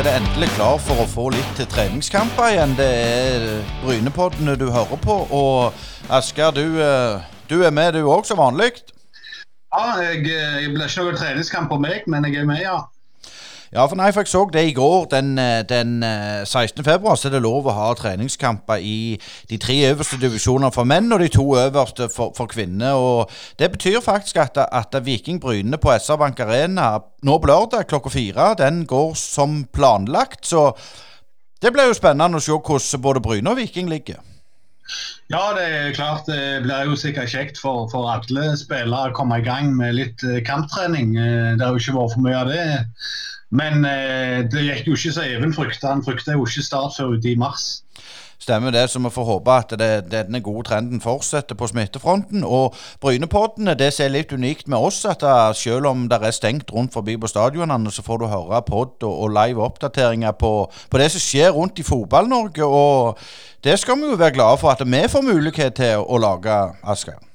er det endelig klar for å få litt til treningskamper igjen. Det er Brynepoddene du hører på. Og Asker, du, eh, du er med du òg, som vanlig? Ja, jeg, eh, jeg blir ikke noen treningskamp på meg, men jeg er med, ja. Ja, for nei, for jeg så det i går. Den, eh, den 16. februar så er det lov å ha treningskamper i de tre øverste divisjonene for menn og de to øverste for, for kvinner. og Det betyr faktisk at, at Viking Bryne på SR Bank Arena nå på lørdag klokka fire, den går som planlagt. Så det blir jo spennende å se hvordan både Bryne og Viking ligger. Ja, det er klart det blir jo sikkert kjekt for, for alle spillere å komme i gang med litt eh, kamptrening. Eh, det har jo ikke vært for mye av det. Men eh, det gikk jo ikke så Even frykta. Han frykta jo ikke start før ute i mars. Stemmer det, så vi får håpe at det, denne gode trenden fortsetter på smittefronten. Og Brynepoddene det som er litt unikt med oss, at det, selv om det er stengt rundt forbi på stadionene, så får du høre pod og, og live oppdateringer på, på, det som skjer rundt i Fotball-Norge. Og det skal vi jo være glade for at vi får mulighet til å lage, Asker.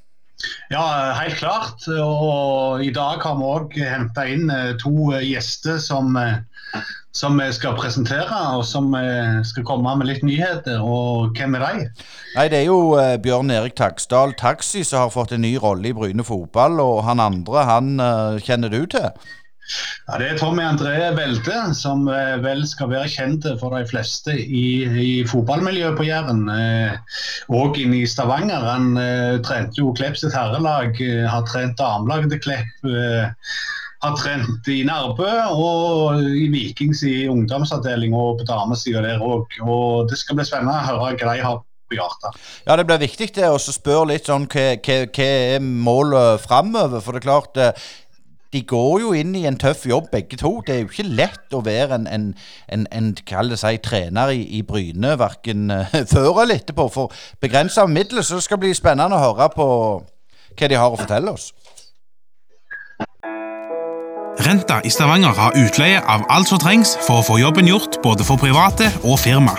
Ja, helt klart. Og i dag har vi òg henta inn eh, to gjester som eh, som vi skal presentere, og som skal komme med litt nyheter. Og hvem er de? Nei, Det er jo Bjørn Erik Taksdal Taxi som har fått en ny rolle i Bryne fotball. Og han andre, han kjenner du til? Ja, Det er Tommy André Velde, som uh, vel skal være kjent for de fleste i, i fotballmiljøet på Jæren. og inne i Stavanger. Han trente jo Klepp sitt herrelag, har trent damelaget til Klepp har trent i Nærbø og i Vikings i ungdomsavdeling og på damesida der òg. Og det skal bli spennende å høre hva de har på hjertet. Ja, det blir viktig det å spørre litt sånn hva, hva, hva er målet framover. For det er klart eh, de går jo inn i en tøff jobb, begge to. Det er jo ikke lett å være en, en, en, en kall det seg, trener i, i Bryne, verken uh, før eller etterpå. For begrensa midler, så det bli spennende å høre på hva de har å fortelle oss. Renta i Stavanger har utleie av alt som trengs for å få jobben gjort både for private og firma.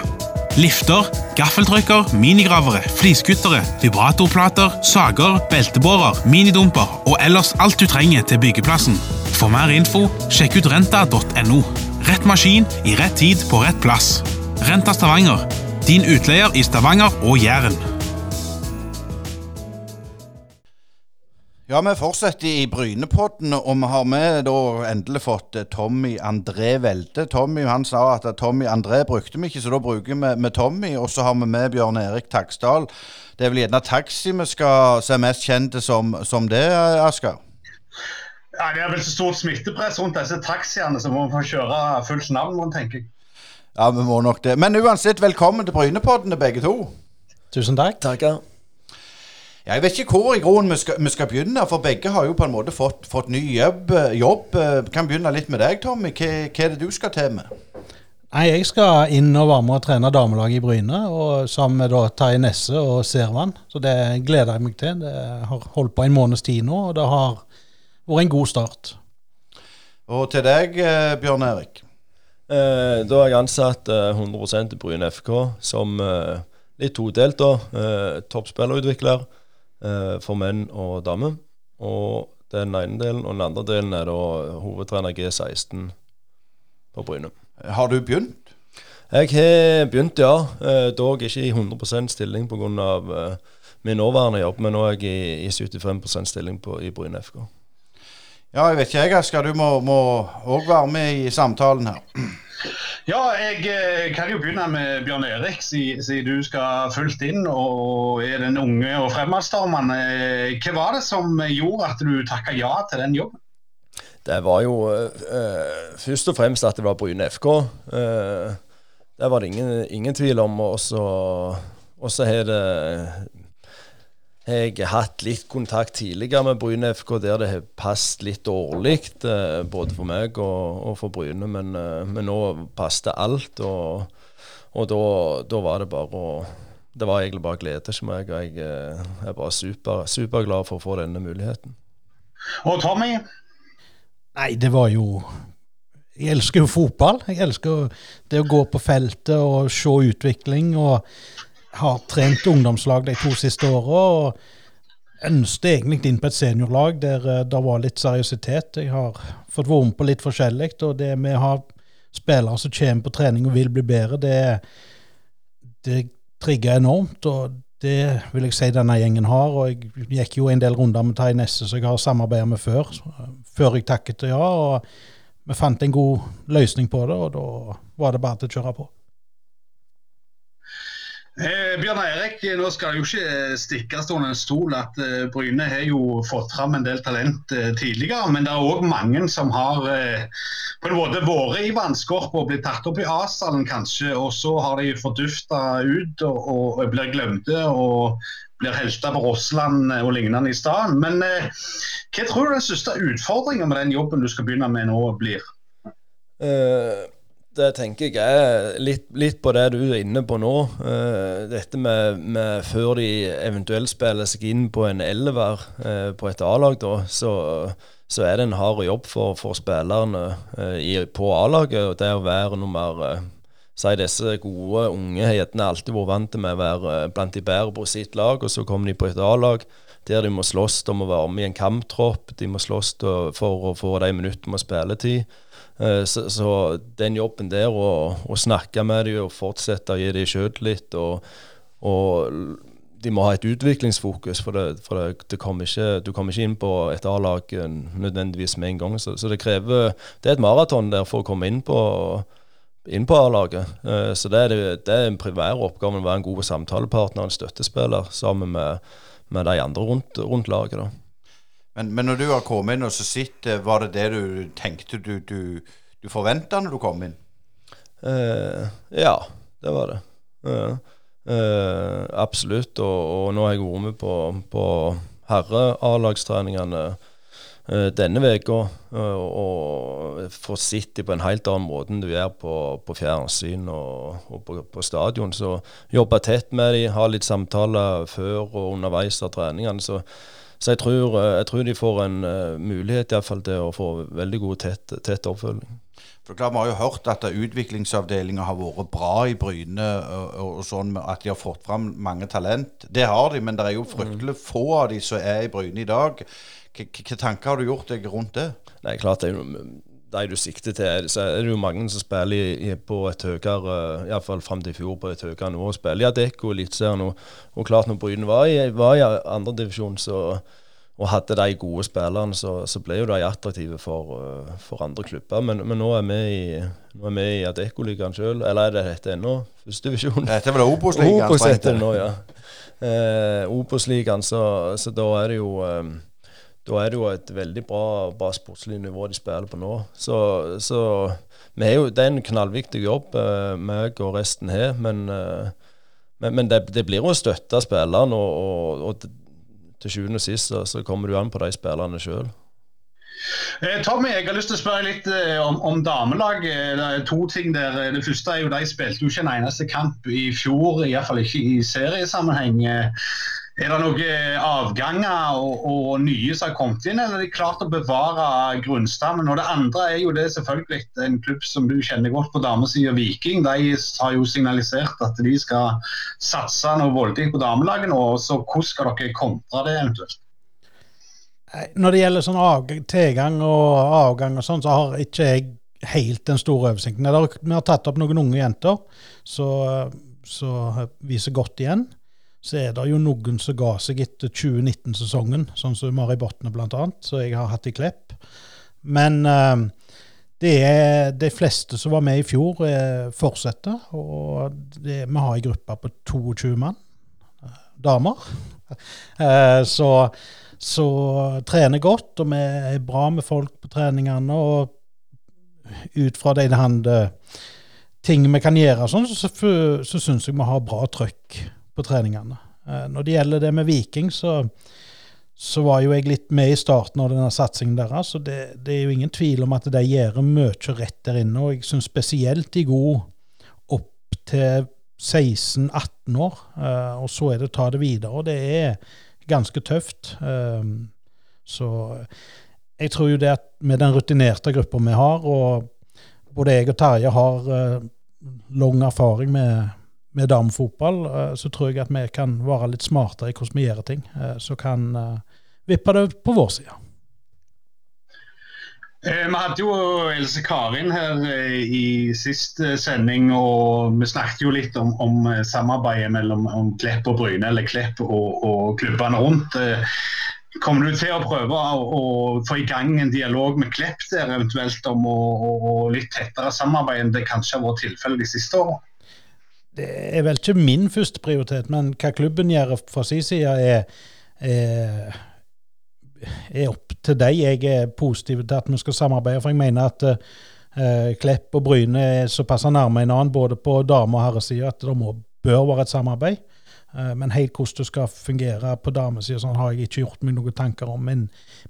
Lifter, gaffeltrykker, minigravere, fliskuttere, vibratorplater, sager, beltebårer, minidumper og ellers alt du trenger til byggeplassen. For mer info, sjekk ut renta.no. Rett maskin i rett tid på rett plass. Renta Stavanger, din utleier i Stavanger og Jæren. Ja, vi fortsetter i Brynepodden, og vi har med da endelig fått eh, Tommy André Velde. Tommy han sa at Tommy André brukte vi ikke, så da bruker vi med Tommy. Og så har vi med Bjørn Erik Taksdal. Det er vel gjerne taxi vi skal se mest kjente som, som det, Asker? Ja, Det er vel så stort smittepress rundt disse taxiene, så må vi få kjøre fullt navn, tenker jeg. Ja, vi må nok det. Men uansett, velkommen til Brynepodden, begge to. Tusen takk. Takker. Jeg vet ikke hvor i grunnen vi vi skal, begynne, for begge har jo på en måte fått, fått ny jobb. jobb. Kan begynne litt med deg, Tommy. Hva, hva, er det du skal til med? Nei, Jeg skal inn og være med og trene damelaget i Bryne, og sammen med da Tai Nesse og Servan. Så det gleder jeg meg til. Det har holdt på en måneds tid nå, og det har vært en god start. Og til deg, eh, Bjørn Erik? Eh, da er jeg ansatt eh, 100 i Bryne FK som eh, litt todelt. da, eh, Toppspillerutvikler eh, for menn og damer. Og den ene delen, og den andre delen er da hovedtrener G16 på Bryne. Har du begynt? Jeg har begynt, ja. Eh, dog ikke i 100% stilling pga. Eh, min nåværende jobb, men nå er jeg i, i 75 stilling på, i Bryne FK. Ja, jeg vet ikke jeg, Asker. Du må òg være med i samtalen her. Ja, jeg eh, kan jo begynne med Bjørn Erik, siden du skal fullt inn og er den unge og fremadstormende. Hva var det som gjorde at du takka ja til den jobben? Det var jo uh, først og fremst at det var Bryne FK. Uh, det var det ingen, ingen tvil om. Og så har det jeg har hatt litt kontakt tidligere med Bryne FK der det har passet litt dårlig, eh, både for meg og, og for Bryne. Men, eh, men nå passet alt, og, og da, da, var det bare å Det var egentlig bare glede til meg. og Jeg eh, er bare super, superglad for å få denne muligheten. Og Tommy? Nei, det var jo Jeg elsker jo fotball. Jeg elsker det å gå på feltet og se utvikling. og har trent ungdomslag de to siste åra. Ønsket egentlig inn på et seniorlag der eh, det var litt seriøsitet. Jeg har fått være med på litt forskjellig. Og det vi har spillere som kommer på trening og vil bli bedre, det, det trigger enormt. og det vil jeg si denne gjengen har. og Jeg gikk jo en del runder med Tai Nesse, som jeg har samarbeidet med før, før jeg takket ja. og Vi fant en god løsning på det, og da var det bare til å kjøre på. Eh, Bjørn Eirik, nå skal det jo ikke stikkes under en stol at eh, Bryne har jo fått fram en del talent eh, tidligere. Men det er òg mange som har eh, på en måte vært i vannskorpa og blitt tatt opp i A-stallen kanskje. Og så har de fordufta ut og, og, og blir glemte og blir helter på Rossland og lignende i stedet. Men eh, hva tror du den største utfordringen med den jobben du skal begynne med nå, blir? Uh det tenker jeg er litt, litt, på det du er inne på nå. Uh, dette med, med, før de eventuelt spiller seg inn på en elver uh, på et A-lag, så, så, er det en hard jobb for, for spillerne i, på A-laget. Det å være nummer Si disse gode unge har alltid vært vant med å være blant de bedre på sitt lag, og så kommer de på et A-lag der de må slåss om å være med i en kamptropp. De må slåss for å få de minuttene med spilletid. Eh, så, så, den jobben der, å snakke med dem og fortsette å gi dem sjøltillit og, og de må ha et utviklingsfokus, for, det, for det, det kommer ikke, du kommer ikke inn på et A-lag nødvendigvis med en gang. Så, så, det krever Det er et maraton der for å komme inn på, inn på A-laget. Eh, så det er, det er en primær oppgave å være en god samtalepartner, en støttespiller, sammen med, med de andre rundt, rundt laget. da. Men, men, når du har kommet inn og så sitter, var det det du tenkte du, du, du forventa når du kom inn? Uh, ja, det var det. Uh, uh, absolutt. Og, og, nå har jeg vært med på, på herre-A-lagstreningene denne uka og får sett på en helt annen måte enn du gjør på, på fjernsyn og, og på, på, stadion. Så jobbe tett med dem, ha litt samtaler før og underveis av treningene. Så så jeg tror, eh, jeg tror, de får en uh, mulighet i fall, til å få veldig god tett, tett oppfølging. For klart, Vi har jo hørt at utviklingsavdelinga har vært bra i Bryne, og, og, sånn at de har fått fram mange talent. Det har de, men det er jo fryktelig mm. få av de som er i Bryne i dag. Hvilke tanker har du gjort deg rundt det? Nei, klart det er jo de du sikter til, så er det jo mange som spiller i, på et høyere Iallfall fram til i fjor på et høyere nivå. Spiller i Adecco Eliteserien. Og, og klart når Bryne var i, var i andredivisjon og hadde de gode spillerne, så, så ble jo de attraktive for, for andre klubber. Men, men, nå er vi i, nå er vi i Adecco-ligaen sjøl. Eller er det dette ennå? Førstedivisjon? Dette er vel Obos-ligaen? Obos det nå, ja. Eh, Obos-ligaen, så, så, da er det jo eh, da er det jo et veldig bra, bra sportslig nivå de spiller på nå. Så, så jo, det er en knallviktig jobb uh, meg og resten har. Men, uh, men, men det, det, blir å støtte spillerne, og, og, og til sjuende og sist så, så, kommer du an på de spillerne sjøl. Eh, Tommy, jeg har lyst til å spørre litt eh, om, om damelaget. Det er to ting der. Det første er jo de spilte jo ikke en eneste kamp i fjor, iallfall ikke i seriesammenheng. Er det noen eh, avganger og, og, nye som har kommet inn, eller er de klart å bevare grunnstammen? Og Det andre er jo det selvfølgelig en klubb som du kjenner godt på damesida, Viking. De har jo signalisert at de skal satse noe voldelig på damelaget nå. Så hvordan skal dere kontre det eventuelt? Når det gjelder sånn tilgang og avgang og sånn, så har ikke jeg helt den store oversikten. Vi har tatt opp noen unge jenter som viser godt igjen så er det jo noen som ga seg etter 2019-sesongen, sånn som Mari Botne bl.a., som jeg har hatt i Klepp. Men uh, det er de fleste som var med i fjor, eh, fortsetter. Og det, vi har ei gruppe på 22 mann, damer. Uh, så, så trener godt, og vi er bra med folk på treningene. Og ut fra de ting vi kan gjøre, sånn, så, så, så syns jeg vi har bra trøkk på treningene. Eh, når det gjelder det med Viking, så, så var jo jeg litt med i starten av denne satsingen deres. Så det, det, er jo ingen tvil om at de gjør mye rett der inne. Og jeg syns spesielt de er gode opp til 16-18 år. Eh, og så er det å ta det videre. Og det er ganske tøft. Eh, så jeg tror jo det at med den rutinerte gruppa vi har, og både jeg og Terje har lang erfaring med med damefotball, eh, så tror jeg at vi kan være litt smartere i hvordan vi gjør ting. Eh, så kan eh, vippe det på vår side. Vi hadde jo Else Karin her i siste sending, og vi snakket jo litt om, om samarbeidet mellom Klepp og Bryne, eller Klepp og, og klubbene rundt. Kommer du til å prøve å, å, få i gang en dialog med Klepp der, eventuelt om å, å, litt tettere samarbeid enn det kanskje har vært tilfellet de siste årene? Det er vel ikke min første prioritet, men hva klubben gjør fra sin side, er, er, er opp til deg. Jeg er positiv til at vi skal samarbeide, for jeg mener at uh, Klepp og Bryne er såpass nærme en annen både på dame- og herresida at det må, bør være et samarbeid. Uh, men helt hvordan det skal fungere på damesida, sånn har jeg ikke gjort meg noen tanker om. Min,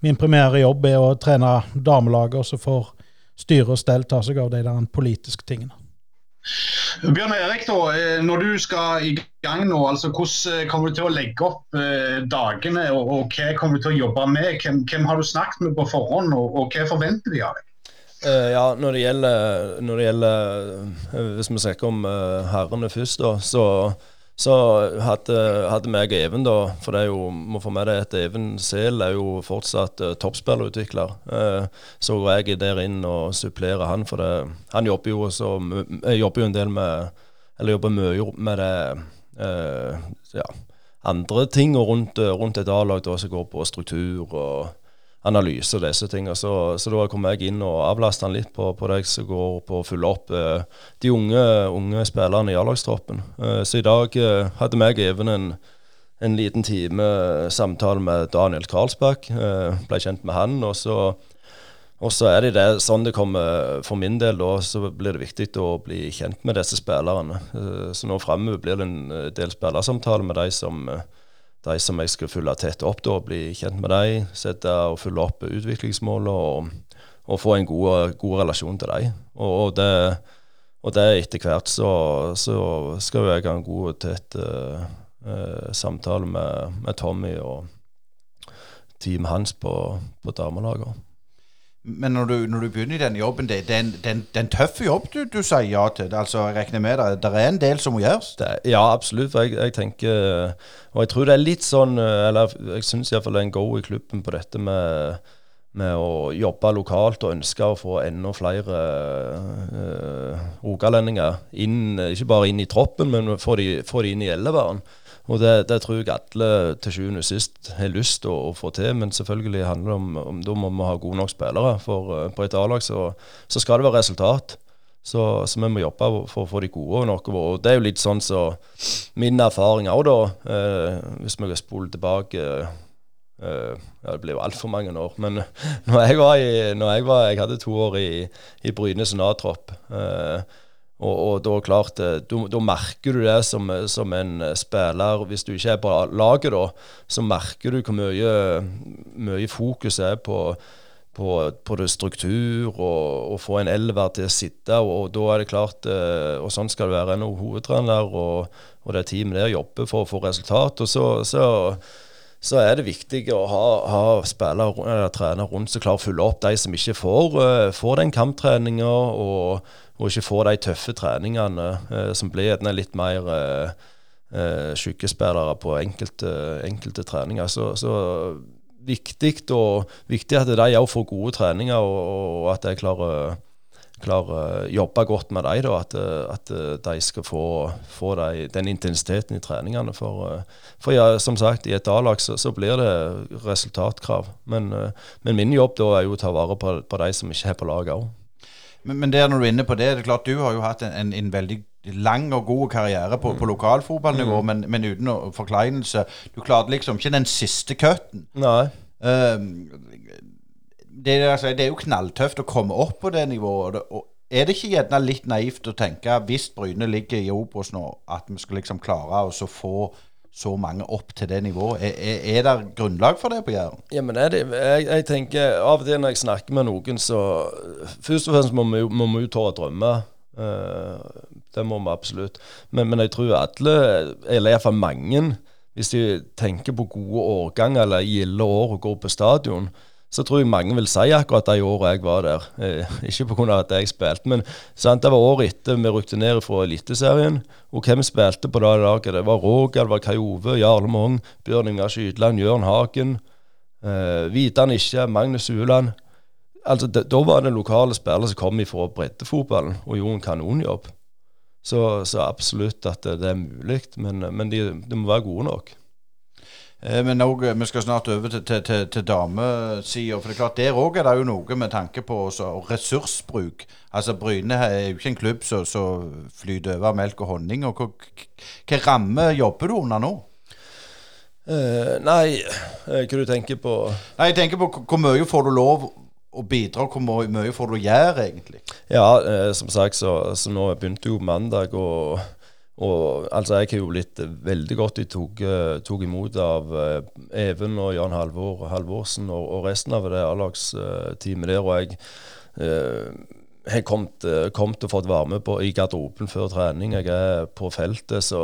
min primære jobb er å trene damelaget, og så får styre og stell ta seg av de der politiske tingene. Bjørn Erik, da, eh, når du skal i gang nå, altså hvordan eh, kommer du til å legge opp eh, dagene, og, og, hva kommer du til å jobbe med? Hvem, hvem har du snakket med på forhånd, og, og hva forventer de av deg? Uh, ja, når det gjelder, når det gjelder Hvis vi snakker om uh, herrene først, da, så så hadde, hadde meg og Even, da, for det er jo, må få med det at Even Sel er jo fortsatt uh, toppspillerutvikler. Uh, så går jeg der inn og supplerer han, for det, han jobber jo, også, jobber jo en del med Eller jobber mye med det uh, ja, andre ting rundt, rundt et A-lag som går på struktur og analyse og disse tingene. Så, så, da kom jeg inn og avlastet han litt på, på det som går på å fylle opp eh, de unge, unge, spillerne i A-lagstroppen. Eh, så i dag eh, hadde meg Even en, en liten time eh, samtale med Daniel Karlsbakk. Eh, ble kjent med han. og så og så er det, det sånn det kommer for min del, da, så blir det viktig å bli kjent med disse spillerne. Eh, så nå framover blir det en del spillersamtaler med de som de som jeg skal følge tett opp, da, bli kjent med dem, sette og følge opp utviklingsmålene og, og, få en god, god relasjon til dem. Og, og, det, og det etter hvert så, så skal jeg ha en god og tett uh, samtale med, med, Tommy og teamet hans på, på damelaget. Men når du, når du, begynner i den jobben, det, er en, det, er en, jobb du, du, sier ja til? Altså, jeg regner med det, det er en del som må gjøres? Ja, absolutt. Jeg, jeg, tenker Og jeg tror det er litt sånn Eller jeg syns iallfall det er en go i klubben på dette med, med å jobbe lokalt og ønske å få enda flere uh, rogalendinger inn, ikke bare inn i troppen, men få de, få de inn i eleveren. Og det, det, tror jeg alle til sjuende og sist har lyst til å, å, få til, men selvfølgelig handler det om, om da må vi ha gode nok spillere. For uh, på et A-lag så, så, skal det være resultat. Så, så, vi må jobbe for å få de gode nok. Og det er jo litt sånn så min erfaring òg, da. Uh, hvis vi spoler tilbake uh, ja, Det blir jo altfor mange år. Men når jeg var i når jeg, var, jeg hadde to år i, i Bryne senattropp. Uh, og, og da klart, eh, da merker du det som, som, en eh, spiller. Hvis du ikke er på laget, da, så merker du hvor mye, mye fokus er på, på, på struktur og, og få en elver til å sitte. Og, og, da er det klart, eh, og sånn skal det være. En hovedtrener og, og det teamet der jobber for å få resultat. Og så, så, så er det viktig å ha, ha spillere eller trenere rundt som klarer å følge opp de som ikke får, får den kamptreninga. og og ikke få de tøffe treningene eh, som blir gjerne litt mer eh, eh, sykespillere på enkelte, enkelte treninger. Så, så viktig, og, viktig at de òg får gode treninger, og, og at de klarer klarer å jobbe godt med dem. At, at, de skal få, få de, den intensiteten i treningene. For, for ja, som sagt, i et A-lag så, så, blir det resultatkrav. Men, men, min jobb da er jo å ta vare på, på de som ikke er på laget òg. Men, men der når du er inne på det, det er klart du har jo hatt en, en, en veldig lang og god karriere på, mm. på lokalfotballnivå, mm. men, men, uten forkleinelse. Du klarte liksom ikke den siste cutten. Nei. Um, det, altså, det, er jo knalltøft å komme opp på det nivået. Og er det ikke gjerne litt naivt å tenke, hvis Bryne ligger i Obos nå, at vi skal liksom klare å få så mange opp til det nivået. Er, er, er det grunnlag for det på Jæren? Ja, men det, jeg, jeg, tenker Av og til når jeg snakker med noen, så Først og fremst må vi, jo tåre å drømme. Uh, det må vi absolutt. Men, men jeg tror alle, eller iallfall mange, hvis de tenker på gode årganger eller gilde år og går på stadion, så tror jeg mange vil si akkurat de årene jeg var der. Eh, ikke pga. at jeg spilte, men sant, det var året etter vi rykte ned fra Eliteserien. Og hvem spilte på det laget? Det var Roger, det var Kai Ove, Jarle Mong, Bjørn Ingar Skydland, Jørn Hagen, eh, Vidan Ikke, Magnus Uland. Altså, da, da var det lokale spillere som kom fra breddefotballen og gjorde en kanonjobb. Så, så absolutt at det, det er mulig, men, men de, de, må være gode nok. Eh, men også, vi skal snart over til, til, til, til damesida. For det er klart, der òg er det jo noe med tanke på også, ressursbruk. Altså Bryne er jo ikke en klubb som flyter over melk og honning. og Hva ramme jobber du under nå? Uh, nei, hva du tenker på? Nei, Jeg tenker på hvor mye får du lov å bidra, hvor mye får du gjøre, egentlig? Ja, uh, som sagt, så, så nå begynte jo mandag, og, og altså jeg har jo blitt veldig godt uh, tok imot av Even og Jan Halvor Halvorsen og, og resten av det A-lagsteamet der. og jeg har kommet, kommet, og fått være med på i garderoben før trening. Jeg er på feltet, så,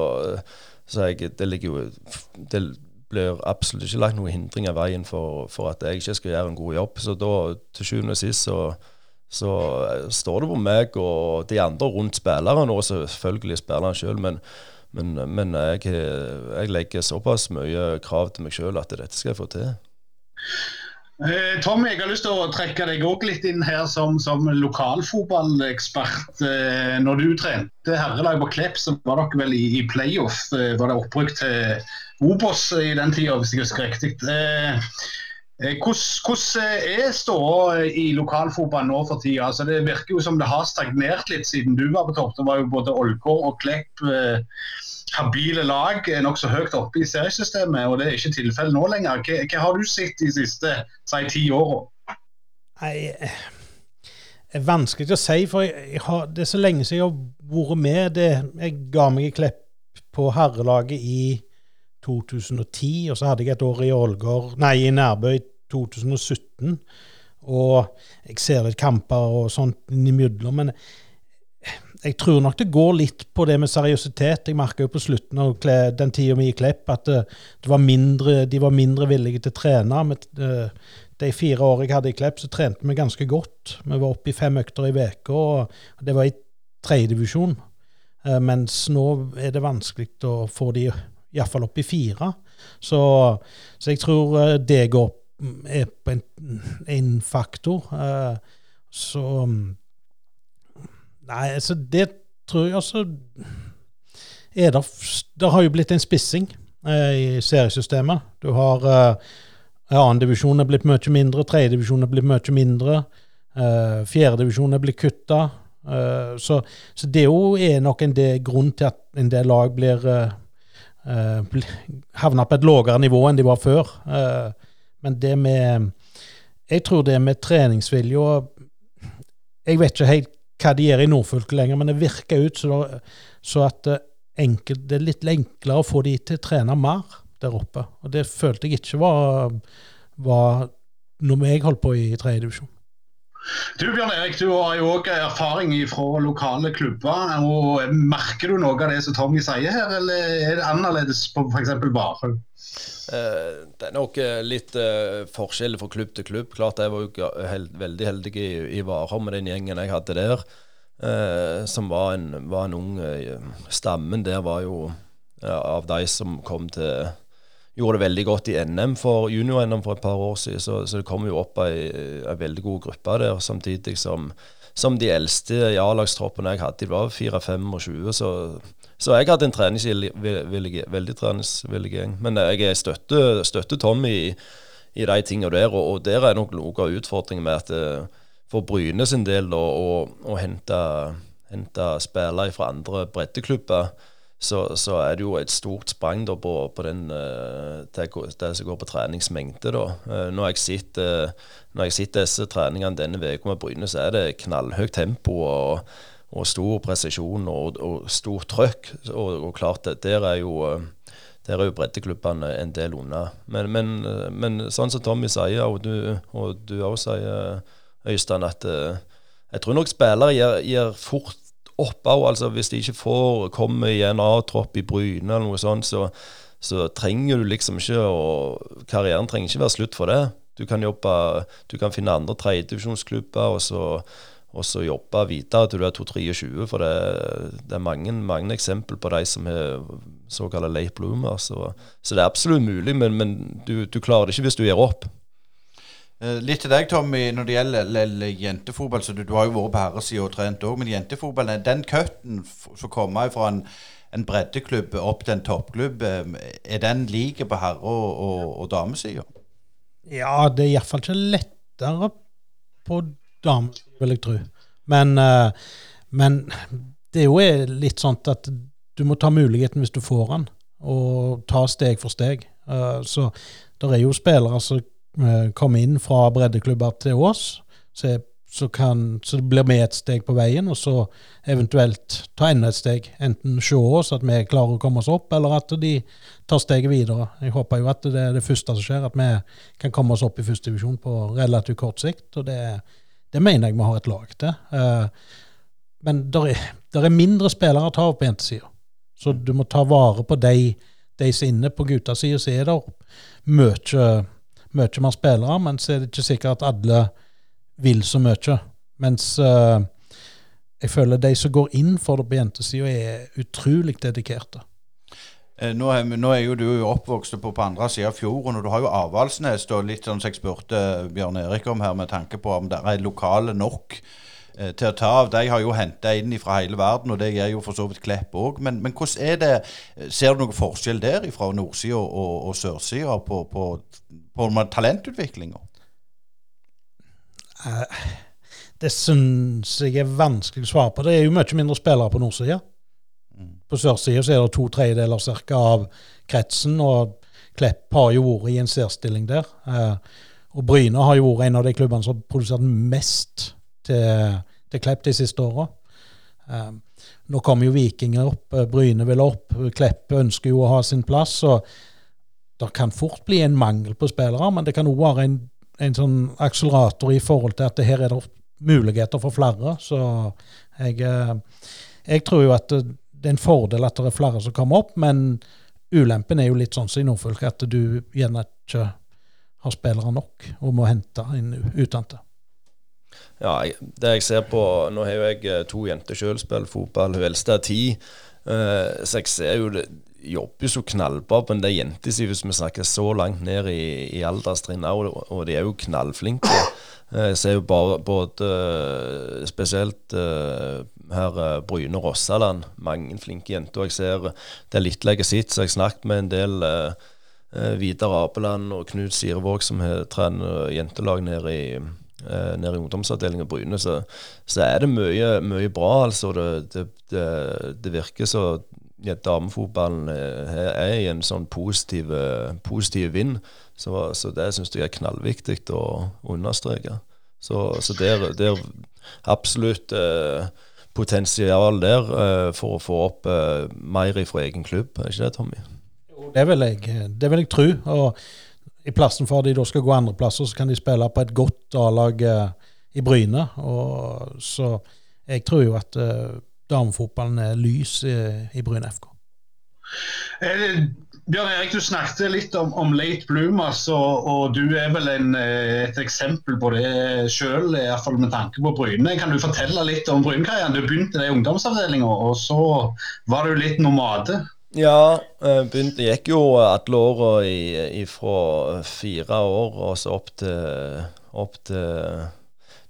så jeg, det ligger jo det, blir absolutt ikke lagt noen hindringer i veien for, for, at jeg ikke skal gjøre en god jobb. Så da, til sjuende og sist, så, så eh, står det på meg og de andre rundt spilleren, og selvfølgelig spilleren sjøl. Men, men, men jeg, jeg, legger såpass mye krav til meg sjøl at dette skal jeg få til. Eh, Tommy, jeg har lyst til å trekke deg også litt inn her som, som lokalfotballekspert. Eh, når du trente herrelag på Klepp, så var dere vel i, i playoff. Var det opprykk til Obos i den tida, hvis jeg husker riktig. Eh, eh, hvordan er ståa i lokalfotballen nå for tida? Altså, det virker jo som det har stagnert litt siden du var på topp. Det var jo både Ålgård og Klepp eh, habile lag nokså høyt oppe i seriesystemet, og det er ikke tilfellet nå lenger. Hva, hva, har du sett de siste si, ti åra? Det er vanskelig å si, for jeg har, det er så lenge siden jeg har vært med. Det, jeg ga meg i Klepp på herrelaget i 2010, og så hadde jeg et år i Ålgård, nei, i Nærbø i 2017. Og jeg ser litt kamper og sånt innimellom, men jeg tror nok det går litt på det med seriøsitet. Jeg merka jo på slutten av den tida vi i Klepp at det var mindre, de var mindre villige til å trene. Med, de fire årene jeg hadde i Klepp, så trente vi ganske godt. Vi var oppe i fem økter i uka, og det var i tredjedivisjon. Eh, mens nå er det vanskelig å få de iallfall opp i fire. Så, så, jeg tror eh, det går er en, en faktor. Uh, så Nei, altså det tror jeg altså er det, det har jo blitt en spissing uh, i seriesystemet. Du har uh, Annendivisjon er blitt mye mindre, tredjedivisjon er blitt mye mindre. Uh, Fjerdedivisjon er blitt kutta. Uh, så, så, det er nok en del grunn til at en del lag blir uh, havna på et lavere nivå enn de var før. Uh, men det med Jeg tror det med treningsvilje og Jeg vet ikke helt hva de gjør i Nordfylket lenger, men det virker ut så, så at uh, enkelt, det er litt enklere å få de til å trene mer der oppe. Og det følte jeg ikke var, var noe jeg holdt på i tredje divisjon. Du Bjørn Erik, du har jo òg erfaring fra lokale klubber. og Merker du noe av det som Tommy sier her, eller er det annerledes på f.eks. Varhaug? Eh, det er nok eh, litt uh, forskjell fra klubb til klubb. Klart Jeg var jo held, veldig heldig i, i Varhaug med den gjengen jeg hadde der, som var en, var en ung Stammen der var jo av de som kom til gjorde det veldig godt i NM for junior-NM for et par år siden. Så, så det kom jo opp ei, ei veldig god gruppe der, samtidig som, som de eldste i A-lagstroppene jeg hadde, de var 4-25. Så, så jeg hadde en treningsvillig, veldig treningsvillig gjeng. Men jeg støtter, støtter Tommy i, i de tingene der, og, og, der er nok noe av utfordringen med at eh, for Bryne sin del å hente, hente spillere fra andre breddeklubber så, så, er det jo et stort sprang da, på, på den, det, det, som går på treningsmengde. Da. Uh, når, jeg sitter, når jeg sitter disse treningene denne uka med Bryne, så er det knallhøyt tempo og, og stor presisjon og, og stort trøkk. Og, og, klart, der er jo, der er jo breddeklubbene en del unna. Men, men, men, sånn som Tommy sier, og du, og også sier, Øystein, at jeg tror nok spillere gir, gir fort opp òg. Altså, hvis de ikke får komme i en A-tropp i Bryne eller noe sånt, så, så, trenger du liksom ikke å Karrieren trenger ikke være slutt for det. Du kan jobbe, du kan finne andre tredjedivisjonsklubber og og så jobbe videre til du er 2-23. For det, det, er mange, mange eksempel på de som er såkalte late bloomers. Så, så, det er absolutt mulig, men, men du, du klarer det ikke hvis du gir opp. Eh, litt til deg, Tommy, når det gjelder jentefotball. så Du, du har jo vært på herresida og trent òg, men jentefotball, den cutten som kommer fra en, en, breddeklubb opp til en toppklubb, er den lik på herre- og, og, og damesida? Ja, det er iallfall ikke lettere på damesida, vil jeg tro. Men, men det er jo litt sånn at du må ta muligheten hvis du får den, og ta steg for steg. Så det er jo spillere som eh, kommer inn fra breddeklubber til oss, så, så, kan, så blir vi et steg på veien, og så eventuelt ta enda et steg. Enten se oss, at vi klarer å komme oss opp, eller at de tar steget videre. Jeg håper jo at det er det første som skjer, at vi kan komme oss opp i første divisjon på relativt kort sikt. og det, det mener jeg vi har et lag til. Eh, men det er, er, mindre spillere å ta av på jentesida. Så du må ta vare på de, de som er inne. På guttasida så er det mye, mye mer spillere, men så er det ikke sikkert at alle vil så mye. Mens uh, jeg føler de som går inn for det på jentesida, er utrolig dedikerte. Eh, nå er, nå er, jo du oppvokst på, på andre sida av fjorden, og du har jo Avaldsnes. Litt sånn som jeg spurte Bjørn Erik om her, med tanke på om det er lokale nok Eh, til å ta av. De har jo henta inn fra hele verden, og det gjør jo for så vidt Klepp òg. Men, men, hvordan er det Ser du noen forskjell der fra nordsida og, og sørsida på, på, på talentutviklinga? Uh, det syns jeg er vanskelig å svare på. Det er jo mye mindre spillere på nordsida. Mm. På sørsida er det to tredjedeler cirka av kretsen, og Klepp har jo vært i en særstilling der. Uh, og Bryne har jo vært en av de klubbene som har produsert mest til, til Klepp de siste åra. Um, nå kommer jo Vikinger opp, eh, Bryne vil opp, Klepp ønsker jo å ha sin plass. og Det kan fort bli en mangel på spillere, men det kan òg være en, en, sånn akselerator i forhold til at det her er det muligheter for flere. Så jeg, eh, jeg tror jo at det er en fordel at det er flere som kommer opp, men ulempen er jo litt sånn som i Nordfylke, at du gjerne ikke har spillere nok og må hente inn utdannede. Ja, det jeg ser på Nå har jo jeg eh, to jenter sjøl spiller fotball. Hun eldste er ti. Uh, så jeg ser jo det jobber jo så knallbra på den der si, hvis vi snakker så langt ned i, i alderstrinn òg, og de er jo knallflinke. Eh, jeg ser jo bare både spesielt uh, her Bryne og Rossaland, mange flinke jenter. Og jeg ser det er litt lenge sitt, så jeg snakket med en del Vidar Apeland og Knut Sirevåg, som trener jentelag nede i eh, nede i ungdomsavdelingen Bryne, så, så, er det mye, mye bra. altså. Det, det, det virker så ja, damefotballen er, er i en sånn positiv, positiv vind. Så, så det syns jeg er knallviktig å understreke. Så, så der, er absolutt eh, potensial der eh, for å få opp eh, mer fra egen klubb, er ikke det, Tommy? Det vil jeg, det vil jeg tro. og i plassen for de da skal gå andreplasser, så kan de spille på et godt A-lag eh, i Bryne. Og, så jeg tror jo at damefotballen er lys i, i Bryne FK. Eh, Bjørn Erik, du snakket litt om, om late bloomers, og, og, du er vel en, eh, et eksempel på det sjøl, iallfall med tanke på Bryne. Kan du fortelle litt om Brynekarrieren? Du begynte i ungdomsavdelinga, og så var du litt nomade. Ja, begynte begynte, gikk jo alle åra fra fire år og så opp til, opp til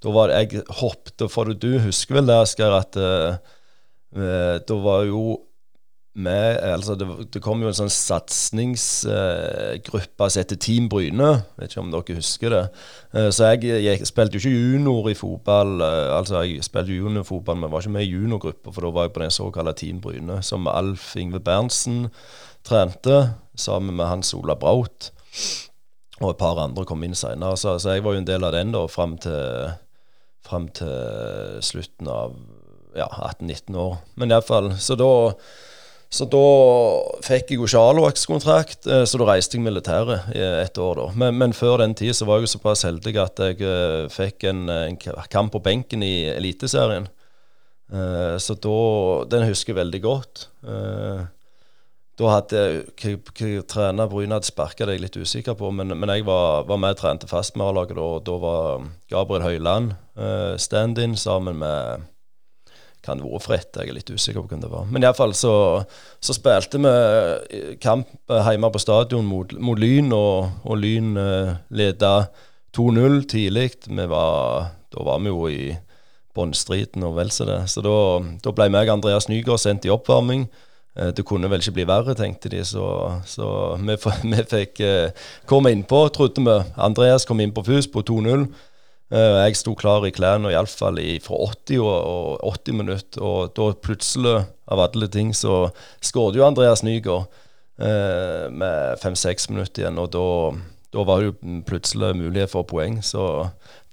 Da var det jeg hoppet, for du husker vel det, Asker, at uh, da var jo med, altså det, det, kom jo en sånn satsingsgruppe som heter Team Bryne. Vet ikke om dere husker det. Uh, så jeg, jeg, spilte jo ikke junior i fotball. Uh, altså Jeg spilte juniorfotball, men var ikke med i juniorgruppa, for da var jeg på den såkalte Team Bryne, som Alf Ingve Berntsen trente, sammen med Hans Ola Braut. Og et par andre kom inn seinere. Så, så, jeg var jo en del av den da, fram til, frem til slutten av ja, 18-19 år. Men iallfall Så da så da fikk jeg jo ikke A-lagskontrakt, eh, så da reiste jeg militæret i et år. da. Men, men, før den tid så var jeg jo såpass heldig at jeg uh, fikk en, en, kamp på benken i Eliteserien. Uh, så da Den husker jeg veldig godt. Da hadde jeg trener Bryne hadde sparka, det er jeg litt usikker på, men, men jeg var, var med og trente fast med A-laget da. Da var Gabriel Høiland stand-in sammen med kan det være Fritt, jeg er litt usikker på hvem det var. Men iallfall så, så spilte vi eh, kamp hjemme på stadion mot, mot Lyn, og, og Lyn uh, leda 2-0 tidlig. Da var vi jo i bunnstriden og vel så det. Så da, da ble meg og Andreas Nygaard sendt i oppvarming. Eh, det kunne vel ikke bli verre, tenkte de, så, så vi, vi, fikk uh, komme innpå, trodde vi. Andreas kom inn på FUS på 2-0. Eh, jeg sto klar i klærne iallfall fra 80 og, og 80 minutter, og da plutselig, av alle ting, så skåret jo Andreas Nygaard eh, med fem-seks minutter igjen, og da da var det jo plutselig mulighet for poeng, så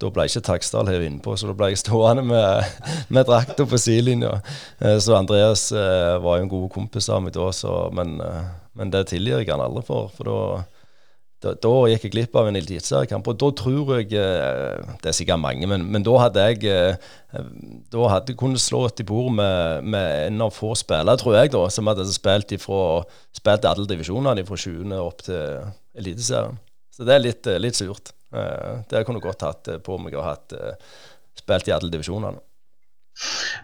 da ble ikke Taksdal hevet innpå. Så da ble jeg stående med, med drakta på sidelinja. Eh, så Andreas eh, var jo en god kompis av meg da, så, men, men, det tilgir jeg han aldri for. For da, da, da gikk jeg glipp av en eliteseriekamp. Og da tror jeg Det er sikkert mange, men, men da hadde jeg Da hadde kunnet slå et i bord med, med, en av få spillere, tror jeg, da, som hadde spilt, ifra, spilt alle divisjonene fra 20. opp til Eliteserien. Så det er litt, eh, litt surt. Eh, det kunne godt hatt eh, på meg å ha spilt i alle divisjonene.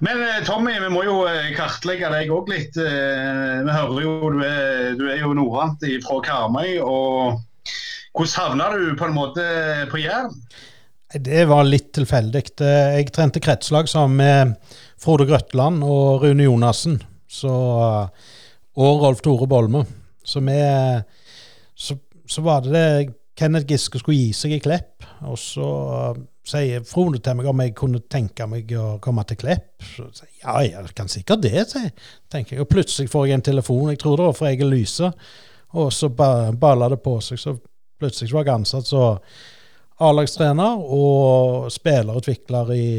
Men Tommy, vi må jo kartlegge deg òg litt. Vi hører jo du er, du er jo norrant fra Karmøy. og Hvordan havna du på en måte på Jæren? Det var litt tilfeldig. Jeg trente kretslag sammen med Frode Grøtland og Rune Jonassen og Rolf Tore Bolme. Så, vi, så, så var det det Kenneth Giske skulle gi seg i Klepp. Og så sier Frode til meg om jeg kunne tenke meg å komme til Klepp. Så sier jeg ja, jeg kan sikkert det, sier tenker jeg. Og plutselig får jeg en telefon, jeg tror det var fra Egil Lyse, og så ba, balla det på seg. Så plutselig var jeg ansatt som A-lagstrener og spillerutvikler i,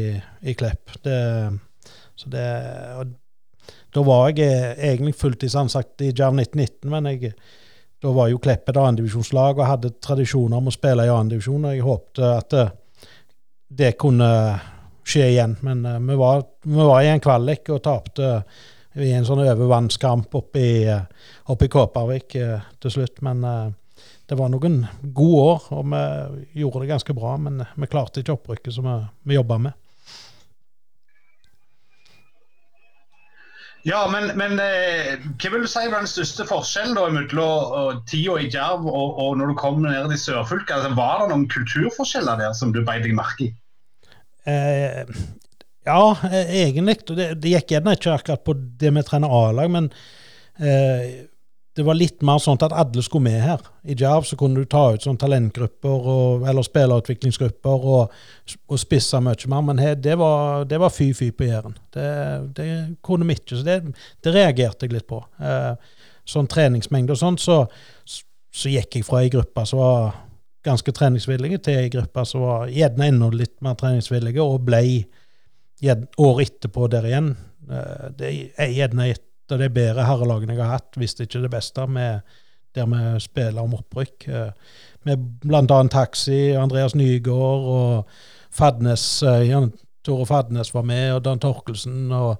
i Klepp. Det, så det, da var jeg egentlig fulltidsansatt i Jerv 1919, men jeg da var jo Klepp et annendivisjonslag og hadde tradisjoner om å spille i annendivisjon. Jeg håpte at det, eh, det kunne skje igjen. Men uh, vi, var, vi, var, i en kvalik og tapte i en sånn overvannskamp oppe i, oppe i Kåpervik til slutt. Men det var noen gode år, og vi gjorde det ganske bra. Men vi klarte ikke opprykket som vi, vi jobba med. Ja, men, men eh, hva vil du si var den største forskjellen da mellom tida i Djerv og, og, når du kom ned i sørfylket? Altså, var det noen kulturforskjeller der som du beit deg merke i? Eh, ja, eh, egentlig. Det, det gikk gjerne ikke akkurat på det med trener A-lag, men eh, det var litt mer sånn at alle skulle med her. I Jerv så kunne du ta ut sånn talentgrupper og, eller spillerutviklingsgrupper og, og spisse mye mer, men her, det var, var fy-fy på Jæren. Det, det, kunne vi ikke, så det, det, reagerte jeg litt på. Eh, sånn treningsmengde og sånn, så, så, gikk jeg fra ei gruppe som var ganske treningsvillige, til ei gruppe som var gjerne enda litt mer treningsvillige, og ble året etterpå der igjen. Eh, det er gjerne et av de bedre herrelagene jeg har hatt, hvis det ikke er det beste, med, der vi spiller om opprykk. Eh, med bl.a. Taxi, Andreas Nygaard og Fadnes. Eh, Jan Tore Fadnes var med, og Dan Torkelsen. og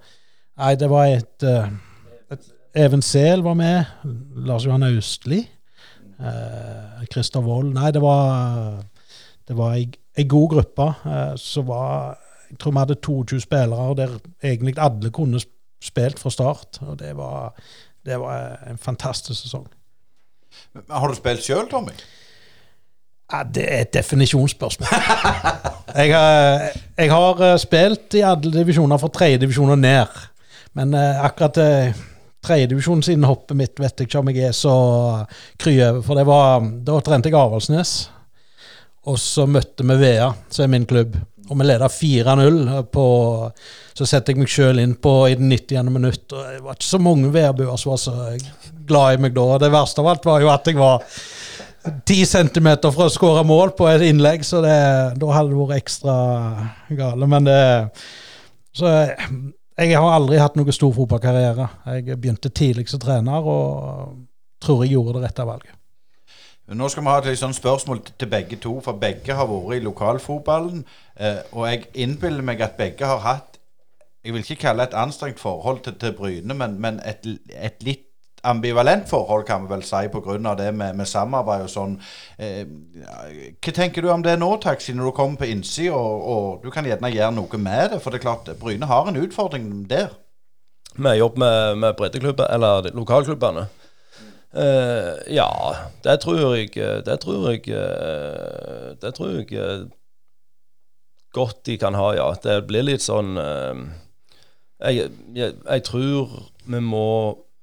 Nei, det var et, eh, et Even Sehl var med. Lars Johan Austli. Christer Wold. Nei, det var, det var ei god gruppe. Så var Jeg tror vi hadde 22 spillere der egentlig alle kunne spille spilt fra start. Og det var, det var en fantastisk sesong. Har du spilt sjøl, Tommy? Ja, Det er et definisjonsspørsmål. jeg, har, jeg har eh, spilt i alle divisjoner fra tredjedivisjon og ned. Men uh, akkurat siden hoppet mitt vet jeg ikke om jeg er så kry over. For det var, da trente jeg Avaldsnes. Og så møtte vi Vea, som er min klubb. Og vi leda 4-0 så setter jeg meg sjøl inn på i det 90. minutt. og Det var ikke så mange værbuer som var så glad i meg da. Det verste av alt var jo at jeg var ti centimeter fra å skåre mål på et innlegg, så det, da hadde det vært ekstra gale. Men det Så jeg har aldri hatt noen stor fotballkarriere. Jeg begynte tidlig som trener og tror jeg gjorde det rette valget. Nå skal vi ha et sånn spørsmål til begge to, for begge har vært i lokalfotballen. Eh, og jeg innbiller meg at begge har hatt jeg vil ikke kalle et anstrengt forhold til, til Bryne, men, men et, et, litt ambivalent forhold, kan vi vel si, pga. det med, med, samarbeid og sånn. Eh, hva tenker du om det nå, Takk, siden du kommer på innsida, og, og, du kan gjerne gjøre noe med det? For det er klart, Bryne har en utfordring der. Vi jobber med, med breddeklubber, eller lokalklubbene. Eh, ja, det tror jeg Det tror jeg Det tror jeg godt de kan ha, ja. Det blir litt sånn eh, jeg, jeg, jeg, tror vi må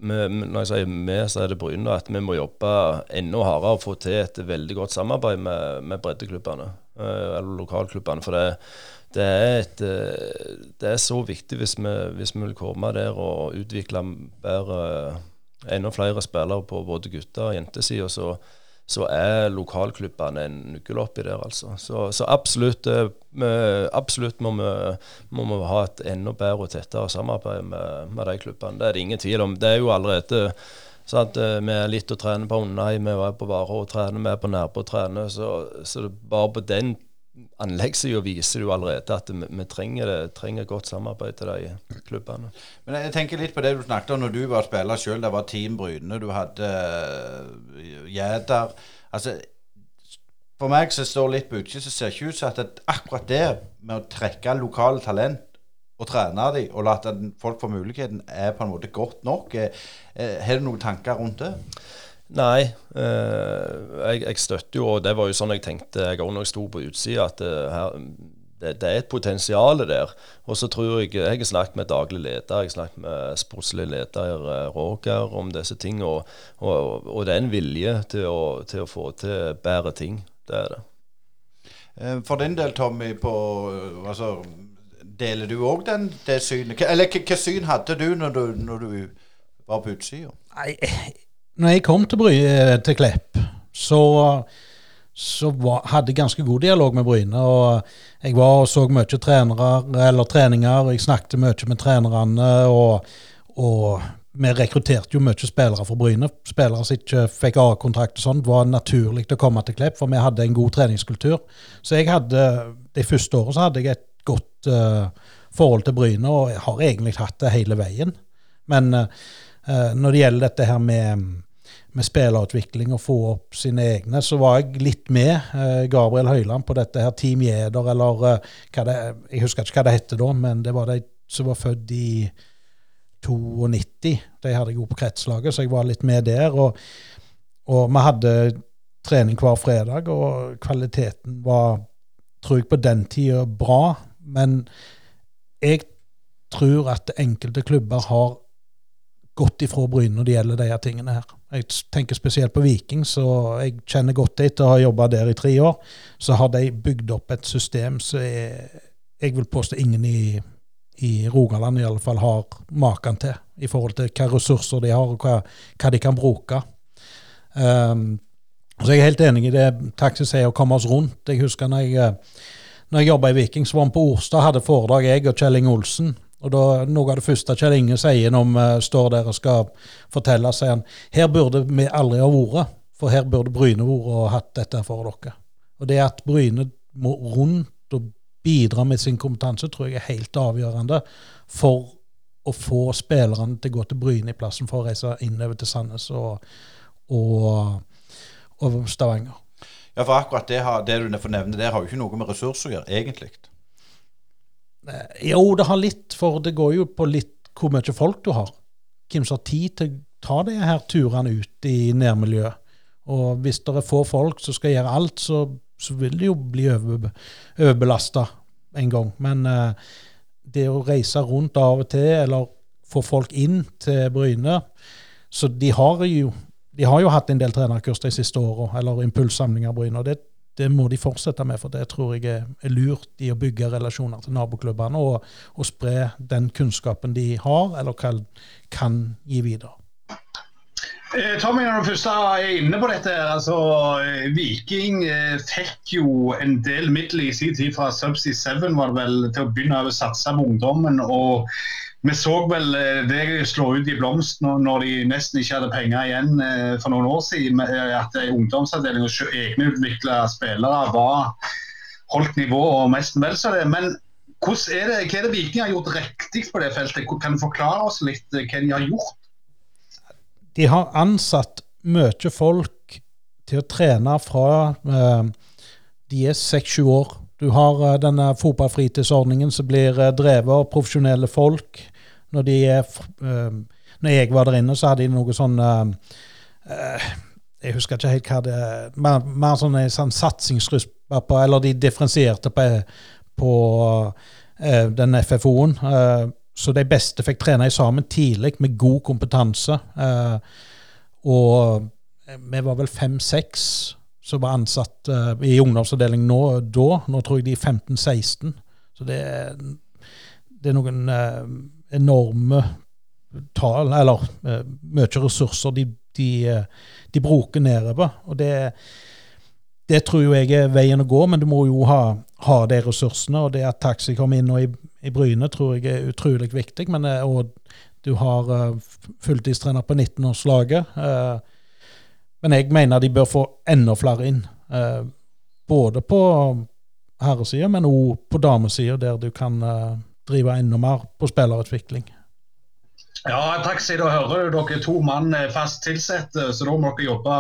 vi, Når jeg sier vi, så er det Bryne. At vi må jobbe enda hardere og få til et veldig godt samarbeid med, med breddeklubbene. Eh, eller lokalklubbene. For det, det, er et, eh, det, er så viktig hvis vi, hvis vi vil komme der og utvikle bedre enda flere spillere på både gutter- og jentesida. Så, er lokalklubbene en nøkkel oppi der, altså. Så, så absolutt, eh, absolutt må, vi, må, vi, ha et enda bedre og tettere samarbeid med, med de klubbene. Det er det ingen tvil om. Det er jo allerede sant? Vi er litt å trene på Undheim, vi er på Vare og trener, vi er på Nærbø og trener. Så, så bare på den anleggssida viser jo allerede at vi, trenger, det, trenger, godt samarbeid til de klubbene. Men jeg tenker litt på det du snakket om når du var spiller sjøl. Det var Team Bryne, du hadde uh, Altså, for meg som står litt på utsiden, så ser det ikke ut som at akkurat det med å trekke lokale talent og trene dem og la folk få muligheten, er på en måte godt nok. Eh, eh, har du noen tanker rundt det? Nei, eh, jeg, jeg, støtter jo, og det var jo sånn jeg tenkte jeg òg når jeg sto på utsida, at det, eh, her, det, det, er et potensial der. Og så tror jeg Jeg har snakket med daglig leder, jeg har snakket med sportslig leder eh, Roger om disse tingene, og, og, og, det er en vilje til å, til å, få til bedre ting. Det er det. Eh, for din del, Tommy, på altså, deler du òg det synet? Eller hva syn hadde du når du, når du var på utsida? Nei, når jeg kom til, Bry, eh, til Klepp, så, så var, hadde jeg ganske god dialog med Bryne. og Jeg var og så mye trenere, treninger, jeg snakket mye med trenerne. og, og vi rekrutterte jo mye spillere fra Bryne. Spillere som ikke fikk A-kontrakt og sånn, var naturlig å komme til Klepp, for vi hadde en god treningskultur. Så jeg hadde, det første året så hadde jeg et godt uh, forhold til Bryne, og jeg har egentlig hatt det hele veien. Men uh, når det gjelder dette her med med spillerutvikling og få opp sine egne, så var jeg litt med eh, Gabriel Høyland på dette her Team Jeder, eller eh, hva det, Jeg husker ikke hva det hette da, men det var de som var født i 92. De hadde jeg òg på kretslaget, så jeg var litt med der. Og, og vi hadde trening hver fredag, og kvaliteten var, tror jeg, på den tida bra. Men jeg tror at enkelte klubber har gått ifra Bryne når det gjelder disse tingene her. Jeg tenker spesielt på Viking, så jeg kjenner godt etter å ha jobba der i tre år. Så har de bygd opp et system som jeg vil påstå ingen i, i Rogaland i alle fall har maken til, i forhold til hva ressurser de har, og hva, hva de kan bruke. Um, så jeg er helt enig i det Taxi sier, å komme oss rundt. Jeg husker når jeg, når jeg jobba i Viking, så var vi på Orstad, hadde foredrag, jeg og Kjell Inge Olsen. Og da, Noe av det første Kjell Inge sier når vi står der og skal fortelle, sier han her burde vi aldri ha vært, for her burde Bryne vært og hatt dette for dere. Og Det at Bryne må rundt og bidra med sin kompetanse, tror jeg er helt avgjørende for å få spillerne til å gå til Bryne i plassen for å reise innover til Sandnes og, og, og Stavanger. Ja, for akkurat det, har, det du nevner nevne der, har jo ikke noe med ressurser å gjøre, egentlig. Eh, jo, det har litt, for det går jo på litt hvor mye folk du har. Hvem som har tid til å ta de her turene ut i nærmiljøet. Og hvis det er få folk som skal gjøre alt, så, så vil det jo bli over, overbelasta en gang. Men eh, det å reise rundt av og til, eller få folk inn til Bryne Så de har jo, de har jo hatt en del trenerkurs de siste åra, eller impulssamlinger Bryne. og det det må de fortsette med, for det tror jeg er lurt i å bygge relasjoner til naboklubbene og, og spre den kunnskapen de har, eller kan, kan gi videre. Eh, Tommy, når du først er inne på dette, altså eh, Viking eh, fikk jo en del midler i sin tid fra Subsea 7 var det vel, til å begynne å satse på ungdommen. og vi så vel eh, det slå ut i blomst når de nesten ikke hadde penger igjen eh, for noen år siden. Eh, at ungdomsavdeling og egenutvikla spillere var holdt nivå og mest vel så det. Men er det, hva er det Viking har gjort riktig på det feltet? Kan du forklare oss litt hva de har gjort? De har ansatt mye folk til å trene fra de er seks-sju år. Du har denne fotballfritidsordningen som blir drevet av profesjonelle folk når, de, uh, når jeg var der inne, så hadde de noe sånn uh, Jeg husker ikke helt hva det er. Mer, mer sånne sånn satsingsruss på Eller de differensierte på, på den FFO-en. Så de beste fikk trene sammen tidlig med god kompetanse. Og vi var vel fem-seks som var ansatt uh, i ungdomsavdeling nå, da. Nå tror jeg de er 15-16. Så det det er noen uh, enorme tall, eller uh, mye ressurser de, de, de, bruker nedover. Og det, det tror jeg er veien å gå, men du må jo ha, ha de ressursene. Og det at taxi kommer inn i, i Bryne, tror jeg er utrolig viktig. Men, og du har fulltidstrener på 19-årslaget. Uh, men jeg mener de bør få enda flere inn. Eh, både på herresida, men òg på damesida, der du kan eh, drive enda mer på spillerutvikling. Ja, taxi, da hører du dere to mann fast tilsatte, så da må dere jobbe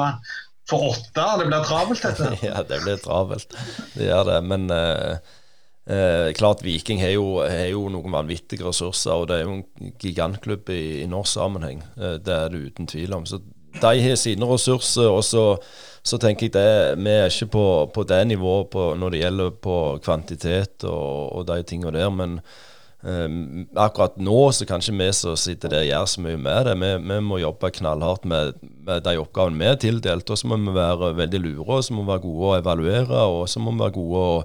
for åtte. Det blir travelt, dette? ja, det blir travelt. Det gjør det. Men eh, eh, klart Viking har jo, har jo, noen vanvittige ressurser, og det er jo en gigantklubb i, i norsk sammenheng. Eh, det er det uten tvil om. Så de har sine ressurser, og så, så, tenker jeg det vi er ikke på, på det nivået på, når det gjelder på kvantitet og, og de tingene der. Men um, akkurat nå så kan ikke vi som sitter der gjøre så mye med det. Vi, vi må jobbe knallhardt med, med de oppgavene vi er tildelt. Og så må vi være veldig lure, og så må vi være gode å evaluere, og så må vi være gode å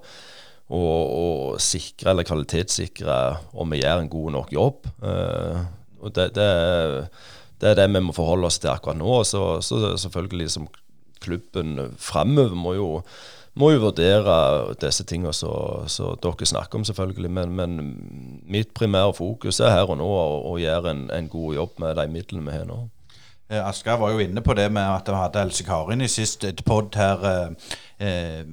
og, og, sikre eller kvalitetssikre om vi gjør en god nok jobb. Uh, og det, det det er det vi må forholde oss til akkurat nå. Så, så selvfølgelig som klubben framover må jo, må jo vurdere disse tingene som dere snakker om, selvfølgelig. Men, men, mitt primære fokus er her og nå å, gjøre en, en, god jobb med de midlene vi har nå. Eh, Asker var jo inne på det med at vi hadde Else Karin i sist pod her. Eh,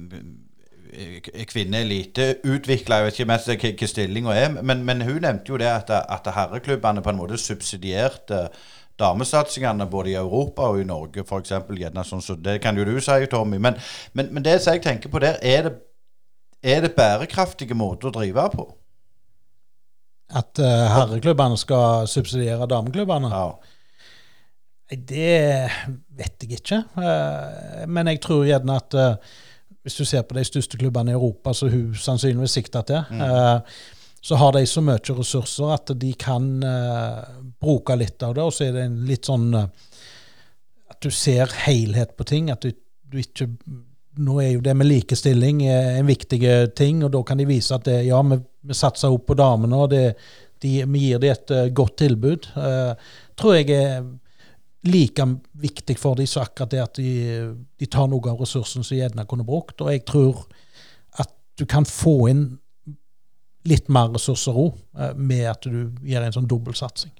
kvinne eliteutvikla, jeg vet ikke mest hva stillinga er, men, men, hun nevnte jo det at, at herreklubbene på en måte subsidierte damesatsingene både i Europa og i Norge, f.eks. Sånn, så det kan jo du si, Tommy. Men, men, men det som jeg tenker på der, er det, er det bærekraftige måter å drive på? At uh, herreklubbene skal subsidiere dameklubbene? Ja. Det vet jeg ikke. Uh, men jeg tror gjerne at uh, hvis du ser på de største klubbene i Europa, så hun sannsynligvis sikter til, mm så har de så mye ressurser at de kan uh, bruke litt av det. Og så er det en litt sånn uh, at du ser helhet på ting. At du, du, ikke Nå er jo det med likestilling eh, en viktig ting, og da kan de vise at det, ja, vi, vi satser opp på damene, og det, de, vi gir dem et uh, godt tilbud. tror jeg er like viktig for dem som akkurat det at de, de tar noe av ressursen som gjerne kunne brukt. Og jeg tror at du kan få inn litt mer ressurser òg, eh, med at du gjør en sånn dobbeltsatsing.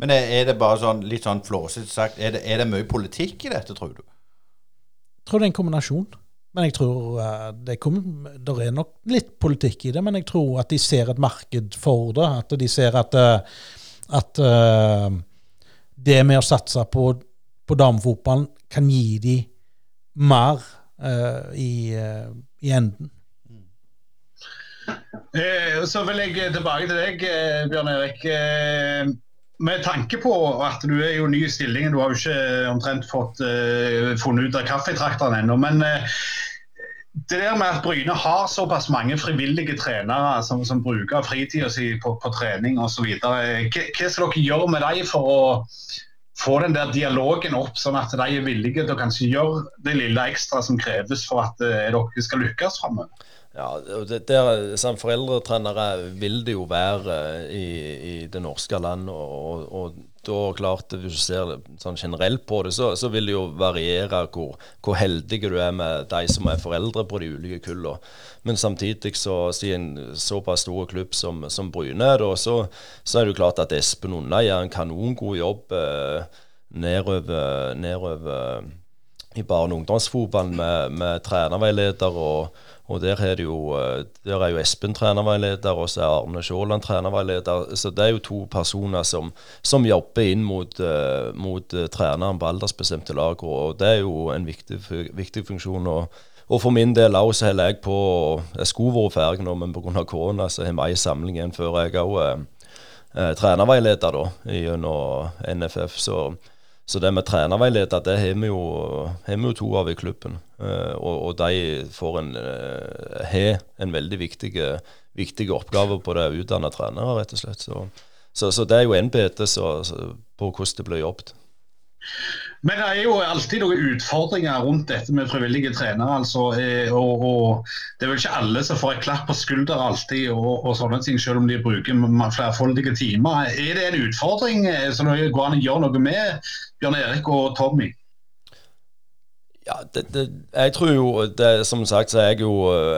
Men er det bare sånn litt sånn flåsete sagt, er det, er det, mye politikk i dette, tror du? Jeg tror det er en kombinasjon. Men jeg tror uh, det, kom, det, er nok litt politikk i det, men jeg tror at de ser et marked for det. At de ser at, uh, at uh, det med å satse på, på damefotballen kan gi de mer i, i enden. Eh, så vil jeg tilbake til deg, eh, Bjørn Erik. Eh, med tanke på at du er jo ny i stillingen, du har jo ikke omtrent fått funnet ut av kaffetrakteren ennå. Men det der med at Bryne har såpass mange frivillige trenere som, som bruker fritida si på, på trening osv. Hva, hva skal dere gjøre med dem for å få den der dialogen opp, sånn at de er villige til å kanskje gjøre det lille ekstra som kreves for at dere skal lykkes framover? Ja, det, det, sånn Foreldretrenere vil det jo være eh, i, i det norske land. Og, og, da klart, hvis du ser sånn generelt på det, så, så vil det jo variere hvor, hvor heldig du er med de som er foreldre på de ulike kullene. Men samtidig, så i en såpass stor klubb som, som Bryne, da, så, så, er det jo klart at Espen Unna gjør en kanongod jobb eh, nedover, nedover i barne- og ungdomsfotball med, med trenerveileder og og der er, jo, eh, der er jo Espen trenerveileder, og så er Arne Sjåland trenerveileder. Så det er jo to personer som, som jobber inn mot, uh, mot uh, treneren på aldersbestemte lag. Og det er jo en viktig, viktig funksjon. Og, og, for min del òg så holder jeg på Jeg skulle vært ferdig nå, men pga. korona så har vi ei samling igjen før jeg òg er trenerveileder gjennom NFF. Så så det med trenerveileder, det har vi jo, to av i klubben. Uh, og, og, de får en, uh, har en veldig viktig, viktig oppgave på det å utdanne trenere, rett og slett. Så, så, så det er jo en bete på hvordan det blir jobbet. Men det er jo alltid noen utfordringer rundt dette med frivillige trenere. altså, eh, og, og, Det er vel ikke alle som får et klapp på skulder alltid, og, og, sånne ting, selv om de bruker flerfoldige timer. Er det en utfordring eh, som det går an å gjøre noe med, Bjørn Erik og Tommy? Ja, det, det, jeg tror jo det, Som sagt så er jeg jo,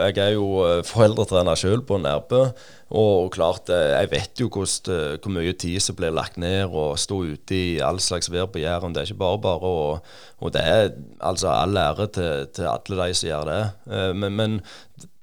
jeg er jo foreldretrener sjøl på Nærbø. Og klart, eh, jeg vet jo hvordan, eh, hvor mye tid som blir lagt ned og stå ute i all slags vær på Jæren. Det er ikke bare bare. Og, og det er altså all ære til, til, alle de som gjør det. Eh, men, men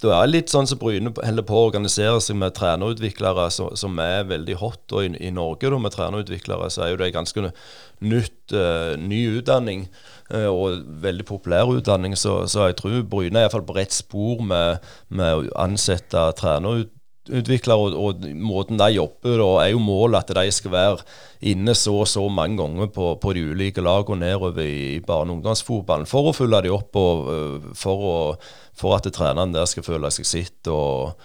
det er litt sånn som Bryne holder på å organisere seg med trenerutviklere som, som er veldig hot. Og i, i Norge da, med trenerutviklere så er jo det ganske nytt, uh, ny utdanning. Uh, og veldig populær utdanning. Så, så jeg tror Bryne er iallfall på rett spor med, med å ansette trenerutviklere utviklere og, og, måten de jobber på, er jo målet at de skal være inne så og så mange ganger på, på de ulike lagene nedover i barne- og ungdomsfotballen for å følge dem opp og øh, for, å, for at treneren der skal føle seg sitt og,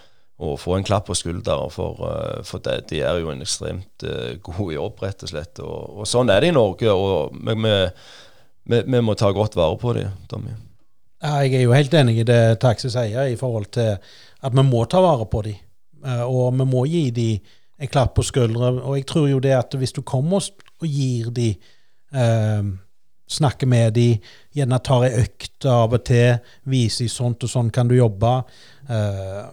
og få en klapp på skulderen. For, øh, for det, de er jo en ekstremt god jobb, rett og slett. Og, og, sånn er det i Norge, og vi, vi, vi må ta godt vare på dem. Tommy. Ja, jeg er jo helt enig i det Taxi sier, i forhold til at vi må ta vare på dem. Eh, og vi må gi dem en klapp på skuldra. Og jeg tror jo det at hvis du kommer og gir dem eh, Snakker med dem, gjerne tar ei økt av og til, viser sånt og sånn kan du jobbe, eh,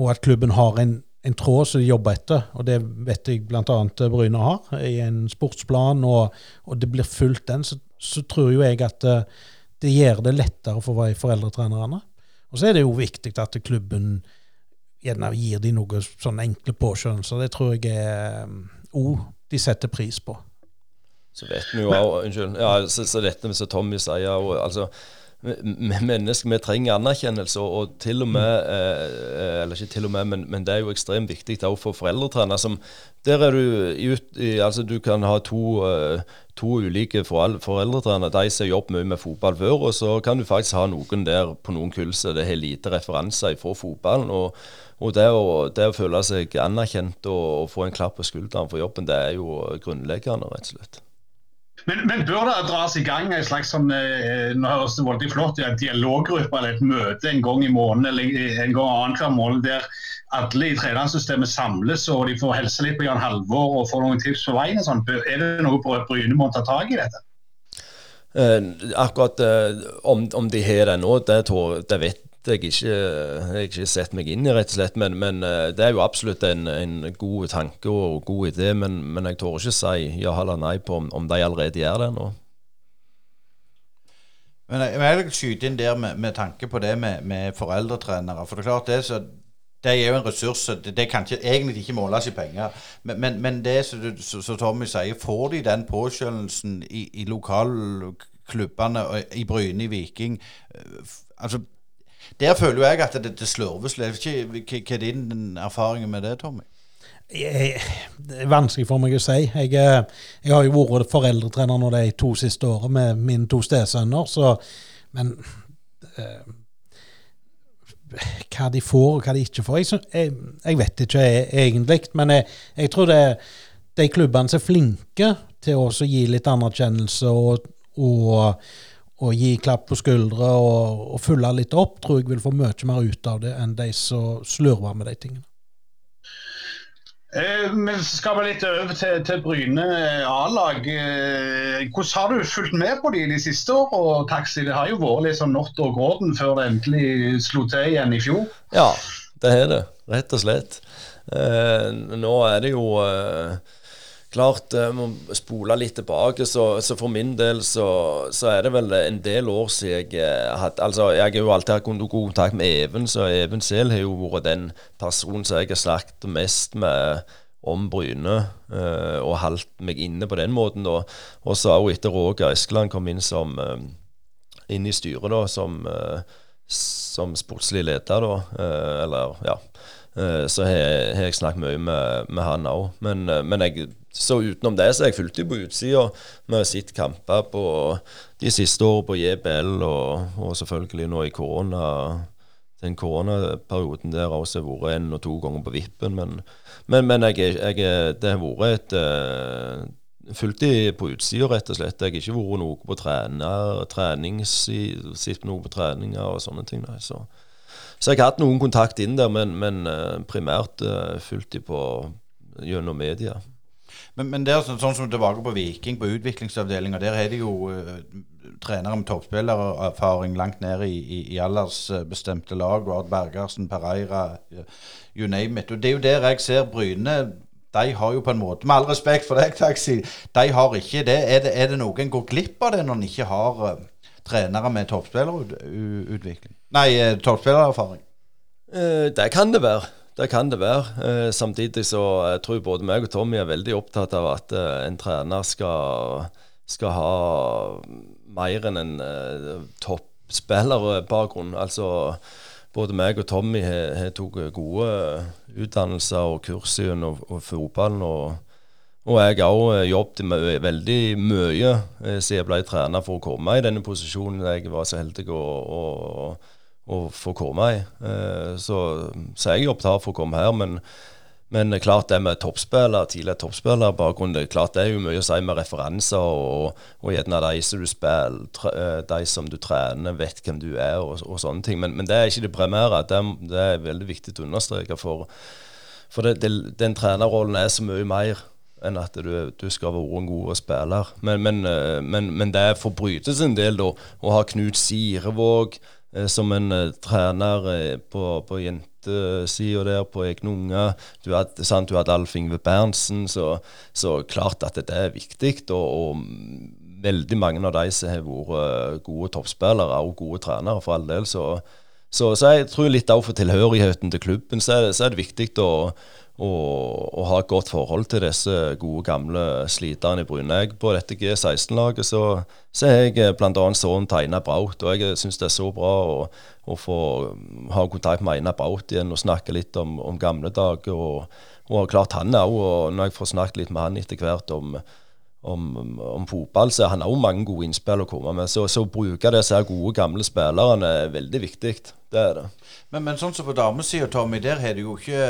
og at klubben har en, en tråd som de jobber etter, og det vet jeg bl.a. Bryne har, i en sportsplan, og, og det blir fulgt den, så, så, tror jo jeg at det, eh, det gjør det lettere for foreldretrenerne. Og så er det jo viktig at klubben gjerne gir de noen sånne enkle påskjønnelser. Det tror jeg er oh, um, de setter pris på. Så vet vi jo òg Unnskyld. Ja, så, så dette som Tommy sier og, altså, Mennesker vi trenger anerkjennelse, og, og til og med eh, eh, Eller ikke til og med, men, men det er jo ekstremt viktig òg for foreldretrener. Som, der er du ut, i, altså Du kan ha to, uh, to ulike foreldretrener. De som jobber mye med fotball før, og så kan du faktisk ha noen der på noen kurs det har lite referanser fra fotballen. og og det å, det å, føle seg anerkjent og, og, få en klapp på skulderen for jobben, det er jo grunnleggende, rett og slett. Men, men bør det dras i gang en slags sånn, eh, nå høres det veldig flott en dialoggruppe eller et møte en gang i måneden eller en gang annenhver måned der alle i trenersystemet samles og de får helse litt på Jan Halvor og får noen tips på veien? og sånn. Er det noe Bryne må ta tak i dette? Eh, akkurat eh, om, om, de har det nå, det, tror, det vet jeg ikke, jeg ikke sett meg inn i, rett og slett. Men, men eh, det er jo absolutt en, en, god tanke og god idé. Men, men jeg tør ikke si ja eller nei på om, om de allerede gjør det nå. Men jeg, jeg vil skyte inn der med, med tanke på det med, med, foreldretrenere. For det er klart det, så, det er jo en ressurs. Det, det kan ikke, egentlig ikke måles i penger. Men, men, men det som Tommy sier, får de den påskjønnelsen i, i lokalklubbene, i Bryne, i Viking altså der føler jeg at det, det slurves. Hva er din erfaring med det, Tommy? Jeg, det er vanskelig for meg å si. Jeg, eh, jeg har jo vært foreldretrener nå de to siste årene med mine to stesønner, så Men uh, hva de får og hva de ikke får Jeg, jeg, vet ikke egentlig, men jeg, tror det de klubbene som er flinke til å gi litt anerkjennelse og, og å gi klapp på skuldre og, og følge litt opp, tror jeg vil få mye mer ut av det enn de som slurver med de tingene. Eh, vi skal vel litt over til, til Bryne A-lag. Eh, hvordan har du fulgt med på de de siste åra, Taxi? Det har jo vært litt sånn Nott og Gråten før det endelig slo til igjen i fjor? Ja, det har det. Rett og slett. Eh, nå er det jo eh, Klart, jeg må spole litt tilbake, så, så for min del så, så, er det vel en del år siden jeg har hatt Altså, jeg har jo alltid hatt god kontakt med Even, så Even selv har jo vært den personen som jeg har snakket mest med om Bryne, uh, og holdt meg inne på den måten. da. Og så òg etter Roger Eskeland kom inn, som, uh, inn i styret da, som, som sportslig leder, da, eller ja. Så har jeg, jeg snakket mye med, med han òg. Men, men jeg så utenom det så har jeg fulgt dem på utsida. Vi har sett kamper på de siste årene på JBL, og, og selvfølgelig nå i korona. Den koronaperioden der har også vært en og to ganger på vippen. Men, men, men jeg, jeg, det har vært et uh, fulgt de på utsida, rett og slett. Jeg har ikke vært noe på trener, sett noe på treninger og sånne ting. Nei. Så, så jeg har hatt noen kontakt inn der, men, men uh, primært uh, fulgt de på gjennom media. Men, men det er sånn, som tilbake på Viking, på utviklingsavdelinga, der har de jo uh, trenere med toppspillererfaring langt ned i, i, i aldersbestemte lag. Vard Bergersen, Pereira, you name it. Og Det er jo der jeg ser Bryne de har jo på en måte, med all respekt for deg, Taxi, de har ikke det. Er det, er det noe går glipp av det når en ikke har uh, trenere med toppspillerutvikling? Nei, uh, toppspillererfaring? Uh, det kan det være. Det kan det være. Uh, samtidig så tror jeg både meg og Tommy er veldig opptatt av at en trener skal, skal ha mer enn en toppspillerbakgrunn. Altså både meg og Tommy har tok gode utdannelser og kurs gjennom fotballen. Og, og jeg òg jobbet veldig mye eh, siden jeg ble trener for å komme i denne posisjonen jeg var så heldig å, å, å få komme i. Eh, så, så jeg jobbet hardt for å komme her. men men klart det med toppspiller, tidligere toppspillerbakgrunn, det, klart det er jo mye å si med referanser, og, og gjerne de som du spiller, eh, de som du trener, vet hvem du er, og, og sånne ting. Men, men, det er ikke det primære. Det, det, er veldig viktig å understreke. For, for det, det, den trenerrollen er så mye mer enn at du, du skal være en god spiller. Men, men, eh, men, men det forbrytes en del da, å ha Knut Sirevåg som en trener på, på jentesida der på egne unger. Du hadde, sant, Alf Ingve Berntsen, så, så, klart at det er viktig. Og, og, veldig mange av de som har vært gode toppspillere og gode trenere, for all del. Så, så, så jeg tror litt av for tilhørigheten til klubben, så så er det viktig å og, og ha et godt forhold til disse gode, gamle sliterne i Bryne. På dette G16-laget så, har jeg eh, bl.a. sønnen til Einar Braut, og jeg syns det er så bra å, å, få ha kontakt med Einar Braut igjen og snakke litt om, om gamle dager. Og, og klart han òg, og når jeg får snakket litt med han etter hvert om, om, om fotball, så han har òg mange gode innspill å komme med. Så, så å bruke disse gode, gamle spillerne er veldig viktig. Det er det. Men, men sånn som på damesida, Tommy, der har du jo ikke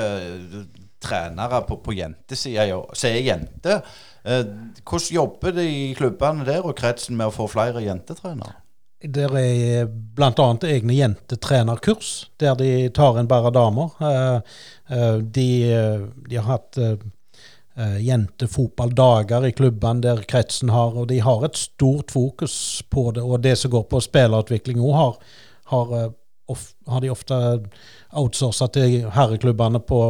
trenere på, på jentesida som er jenter. Eh, hvordan jobber de i klubbene der og kretsen med å få flere jentetrenere? Det er bl.a. egne jentetrenerkurs, der de tar inn bare damer. Eh, eh, de, de har hatt jentefotballdager i klubbene der kretsen har, og de har et stort fokus på det. Og det som går på spillerutvikling òg, har, har, har, de ofte outsourca til herreklubbene på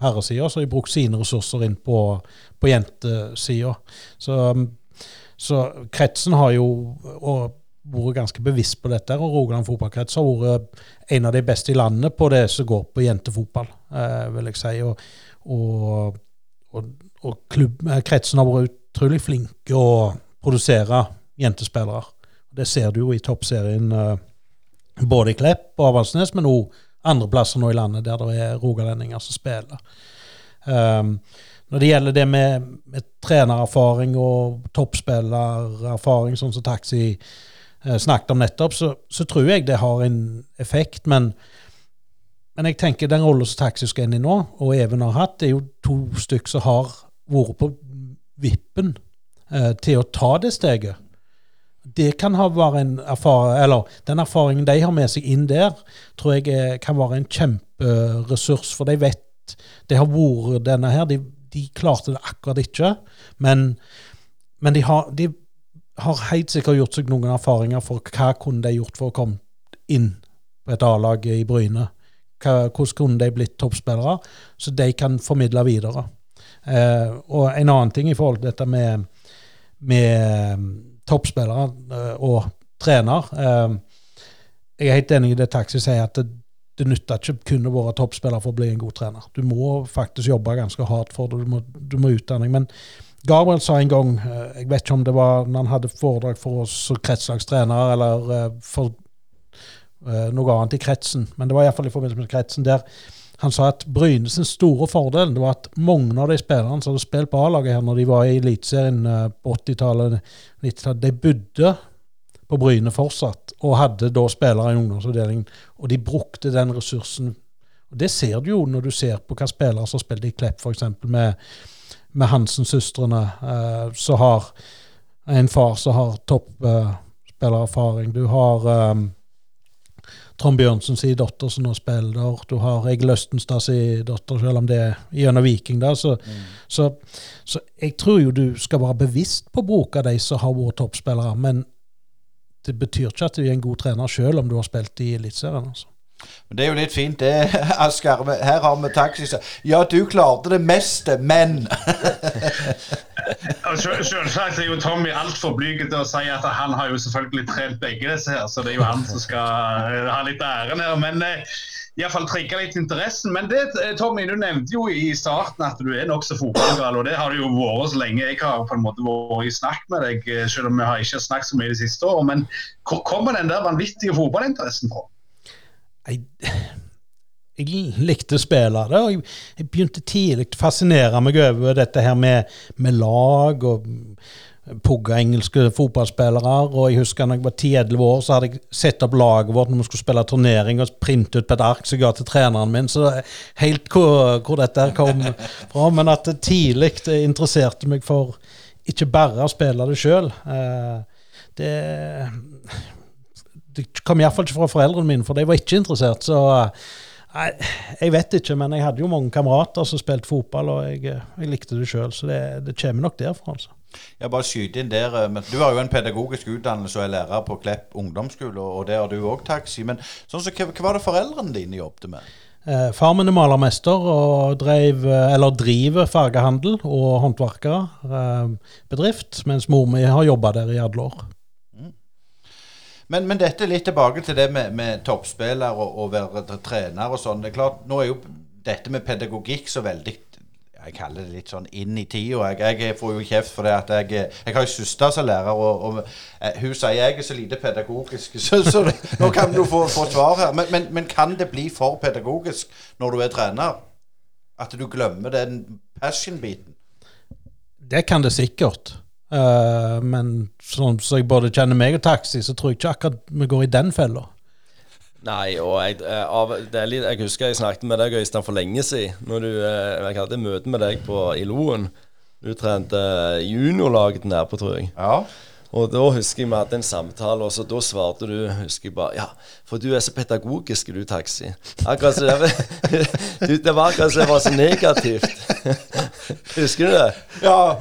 herresida, så har de brukt sine ressurser inn på, på jentesida. Så, så, kretsen har jo vært ganske bevisst på dette, og Rogaland fotballkrets har vært en av de beste i landet på det som går på jentefotball, eh, vil jeg si. Og, og, og, og klubb, eh, kretsen har vært utrolig flinke å produsere jentespillere. Det ser du jo i toppserien eh, både i Klepp og Avaldsnes, men òg andreplasser nå i landet der det er rogalendinger som spiller. Um, når det gjelder det med, med trenererfaring og toppspillererfaring, sånn som Taxi eh, snakket om nettopp, så, så, tror jeg det har en effekt. Men, men jeg tenker den rollen som Taxi skal inn i nå, og Even har hatt, det er jo to stykker som har vært på vippen eh, til å ta det steget det kan ha vært en erfaring, eller Den erfaringen de har med seg inn der, tror jeg kan være en kjemperessurs. For de vet Det har vært denne her. De, de klarte det akkurat ikke. Men, men de, har, de, har, helt sikkert gjort seg noen erfaringer for hva kunne de gjort for å komme inn på et A-lag i Bryne. Hva, hvordan kunne de blitt toppspillere? Så de kan formidle videre. Eh, og en annen ting i forhold til dette med, med toppspillere eh, og trener. Eh, jeg er helt enig i det Taxi sier, at det, det nytter ikke kun å være toppspiller for å bli en god trener. Du må faktisk jobbe ganske hardt for det. Du må, du må utdanne. Men Gabriel sa en gang, eh, jeg vet ikke om det var når han hadde foredrag for oss kretslagstrenere, eller for noe annet i kretsen, men det var iallfall i forbindelse med kretsen, der han sa at Brynes store fordel var at mange av de spillerne som hadde spilt på A-laget her når de var i Eliteserien eh, på 80-tallet, de bodde på Bryne fortsatt, og hadde da spillere i ungdomsavdelingen. Og de brukte den ressursen. Og Det ser du jo når du ser på hva spillere som spilte i Klepp, f.eks. med, med Hansen-søstrene, eh, som har en far som har toppspillererfaring. Eh, du har um, Trond Bjørnsen sin datter som nå spiller. Du har Egil Østenstad sin datter, selv om det er gjennom Viking. da, så, mm. så, så, jeg tror jo du skal være bevisst på å bruke de som har vært toppspillere. Men det betyr ikke at du er en god trener selv om du har spilt i Eliteserien. altså. Men Det er jo litt fint, det, Asker. Her har vi taxisjåfør. Ja, du klarte det meste, men Selvsagt er jo Tommy altfor blyg til å si at han har jo selvfølgelig trent begge disse her, så det er jo han som skal eh, ha litt æren her. Men eh, iallfall trigge litt interessen. Men det, eh, Tommy, du nevnte jo i starten at du er nokså fotballgal, og det har du jo vært så lenge jeg har på en måte vært i snakk med deg, selv om vi har ikke snakket så mye de siste årene. Men hvor kommer den der vanvittige fotballinteressen fra? Jeg, jeg likte å spille det, og jeg, jeg begynte tidlig å fascinere meg over dette her med, med lag og pugga engelske fotballspillere. Og jeg husker når jeg var 10-11 år, så hadde jeg sett opp laget vårt når vi skulle spille turnering, og printet ut på et ark som jeg ga til treneren min. Så helt hvor, hvor dette kom fra. Men at det tidlig interesserte meg for ikke bare å spille det sjøl. Eh, det det kom iallfall ikke fra foreldrene mine, for de var ikke interessert. Så nei, jeg vet ikke, men jeg hadde jo mange kamerater som spilte fotball, og jeg, jeg likte det sjøl. Så det, det, kommer nok derfra, altså. Jeg bare skyter inn der, men Du har jo en pedagogisk utdannelse og er lærer på Klepp ungdomsskole, og det har du òg, taxi. Men sånn så, hva, hva var det foreldrene dine jobbet med? Eh, far min er malermester og drev, eller driver fargehandel og håndverkerbedrift, eh, mens mor mi har jobba der i alle år. Men, men, dette er litt tilbake til det med, med toppspiller og, og være trener og sånn. Det er klart, Nå er jo dette med pedagogikk så veldig jeg kaller det litt sånn inn i tida. Jeg, jeg, får jo kjeft for det at jeg, jeg har jo søster som lærer, og, og, eh, hun sier jeg er så lite pedagogisk. Så, så det, nå kan du få, få svar her. Men, men, men, kan det bli for pedagogisk når du er trener? At du glemmer den passion-biten? Det kan det sikkert. Uh, men sånn som så jeg både kjenner meg og taxi, så tror jeg ikke akkurat vi går i den fella. Nei, og jeg, eh, av, litt, jeg, husker jeg snakket med deg Øystein for lenge siden. Når du, eh, jeg hadde møte med deg på, i Loen. Du trente juniorlaget der på, tror jeg. Ja. Og da husker jeg vi hadde en samtale, og så da svarte du husker jeg bare Ja, for du er så pedagogisk, du, Taxi. Akkurat så det, det var akkurat som det var så negativt. husker du det? Ja.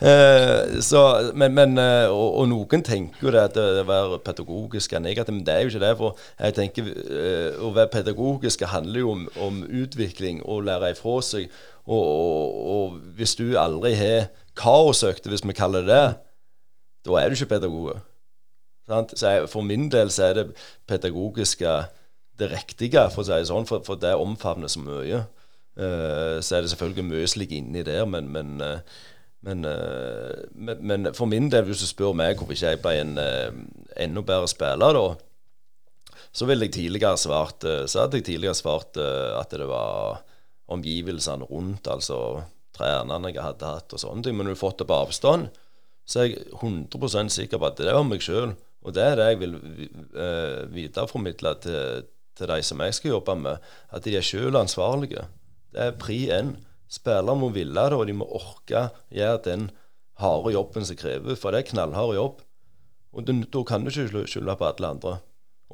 Eh, så, men, men eh, og, og, noen tenker jo det at det være pedagogisk er negativt, men det er jo ikke det. For jeg tenker eh, å være pedagogisk handler jo om, om utvikling og lære ifra seg. Og, og, og hvis du aldri har kaosøkte, hvis vi kaller det det da er du ikke pedagog. Så jeg, for min del så er det pedagogiske det riktige, for å si det sånn, for, for det omfavner så mye. Uh, så er det selvfølgelig mye som ligger inni der, men, men, uh, men, uh, men, men, for min del, hvis du spør meg hvorfor ikke jeg ble en enda bedre spiller da, så ville jeg tidligere svart Så hadde jeg tidligere svart at det var omgivelsene rundt, altså trenerne jeg hadde hatt og sånne ting. Men du har fått det på avstand, så er jeg 100% sikker på at det er om meg sjøl. Og det er det jeg vil uh, videreformidle til, til de som jeg skal jobbe med, at de er sjøl ansvarlige. Det er pri én. Spillere må ville det, og de må orke gjøre den harde jobben som krever, For det er knallhard jobb. Og da kan du ikke skylde på alle andre.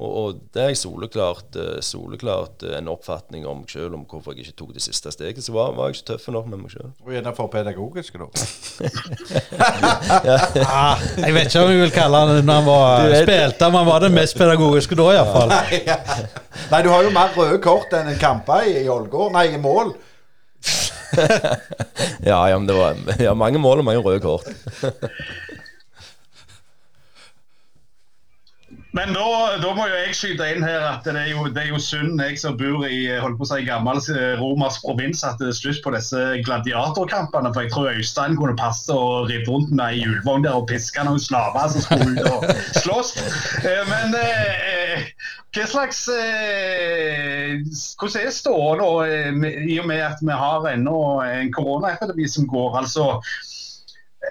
Og, og, det er soleklart, eh, soleklart eh, en oppfatning om meg sjøl om hvorfor jeg ikke tok det siste steget. Så var, var jeg ikke tøff nok med meg sjøl. Og gjerne for pedagogisk, da. ah, jeg vet ikke om jeg vil kalle det når han var spilte, men han var det mest pedagogiske da, iallfall. Nei, ja. Nei, du har jo mer røde kort enn en kamper i, i Ålgård. Nei, i mål. ja, ja, men det var ja, mange mål og mange røde kort. Men da, da, må jo jeg skyte inn her at det er jo, det er jo synd, jeg som bor i holdt på å si, gammel eh, romersk provins, at det er slutt på disse gladiatorkampene. For jeg tror Øystein kunne passe og ridde rundt med ei hjulvogn der og piske noen slaver som skulle ut og slåss. Eh, men eh, Hva slags eh, Hvordan er ståa nå, eh, i og med at vi har ennå en koronaepidemi som går? altså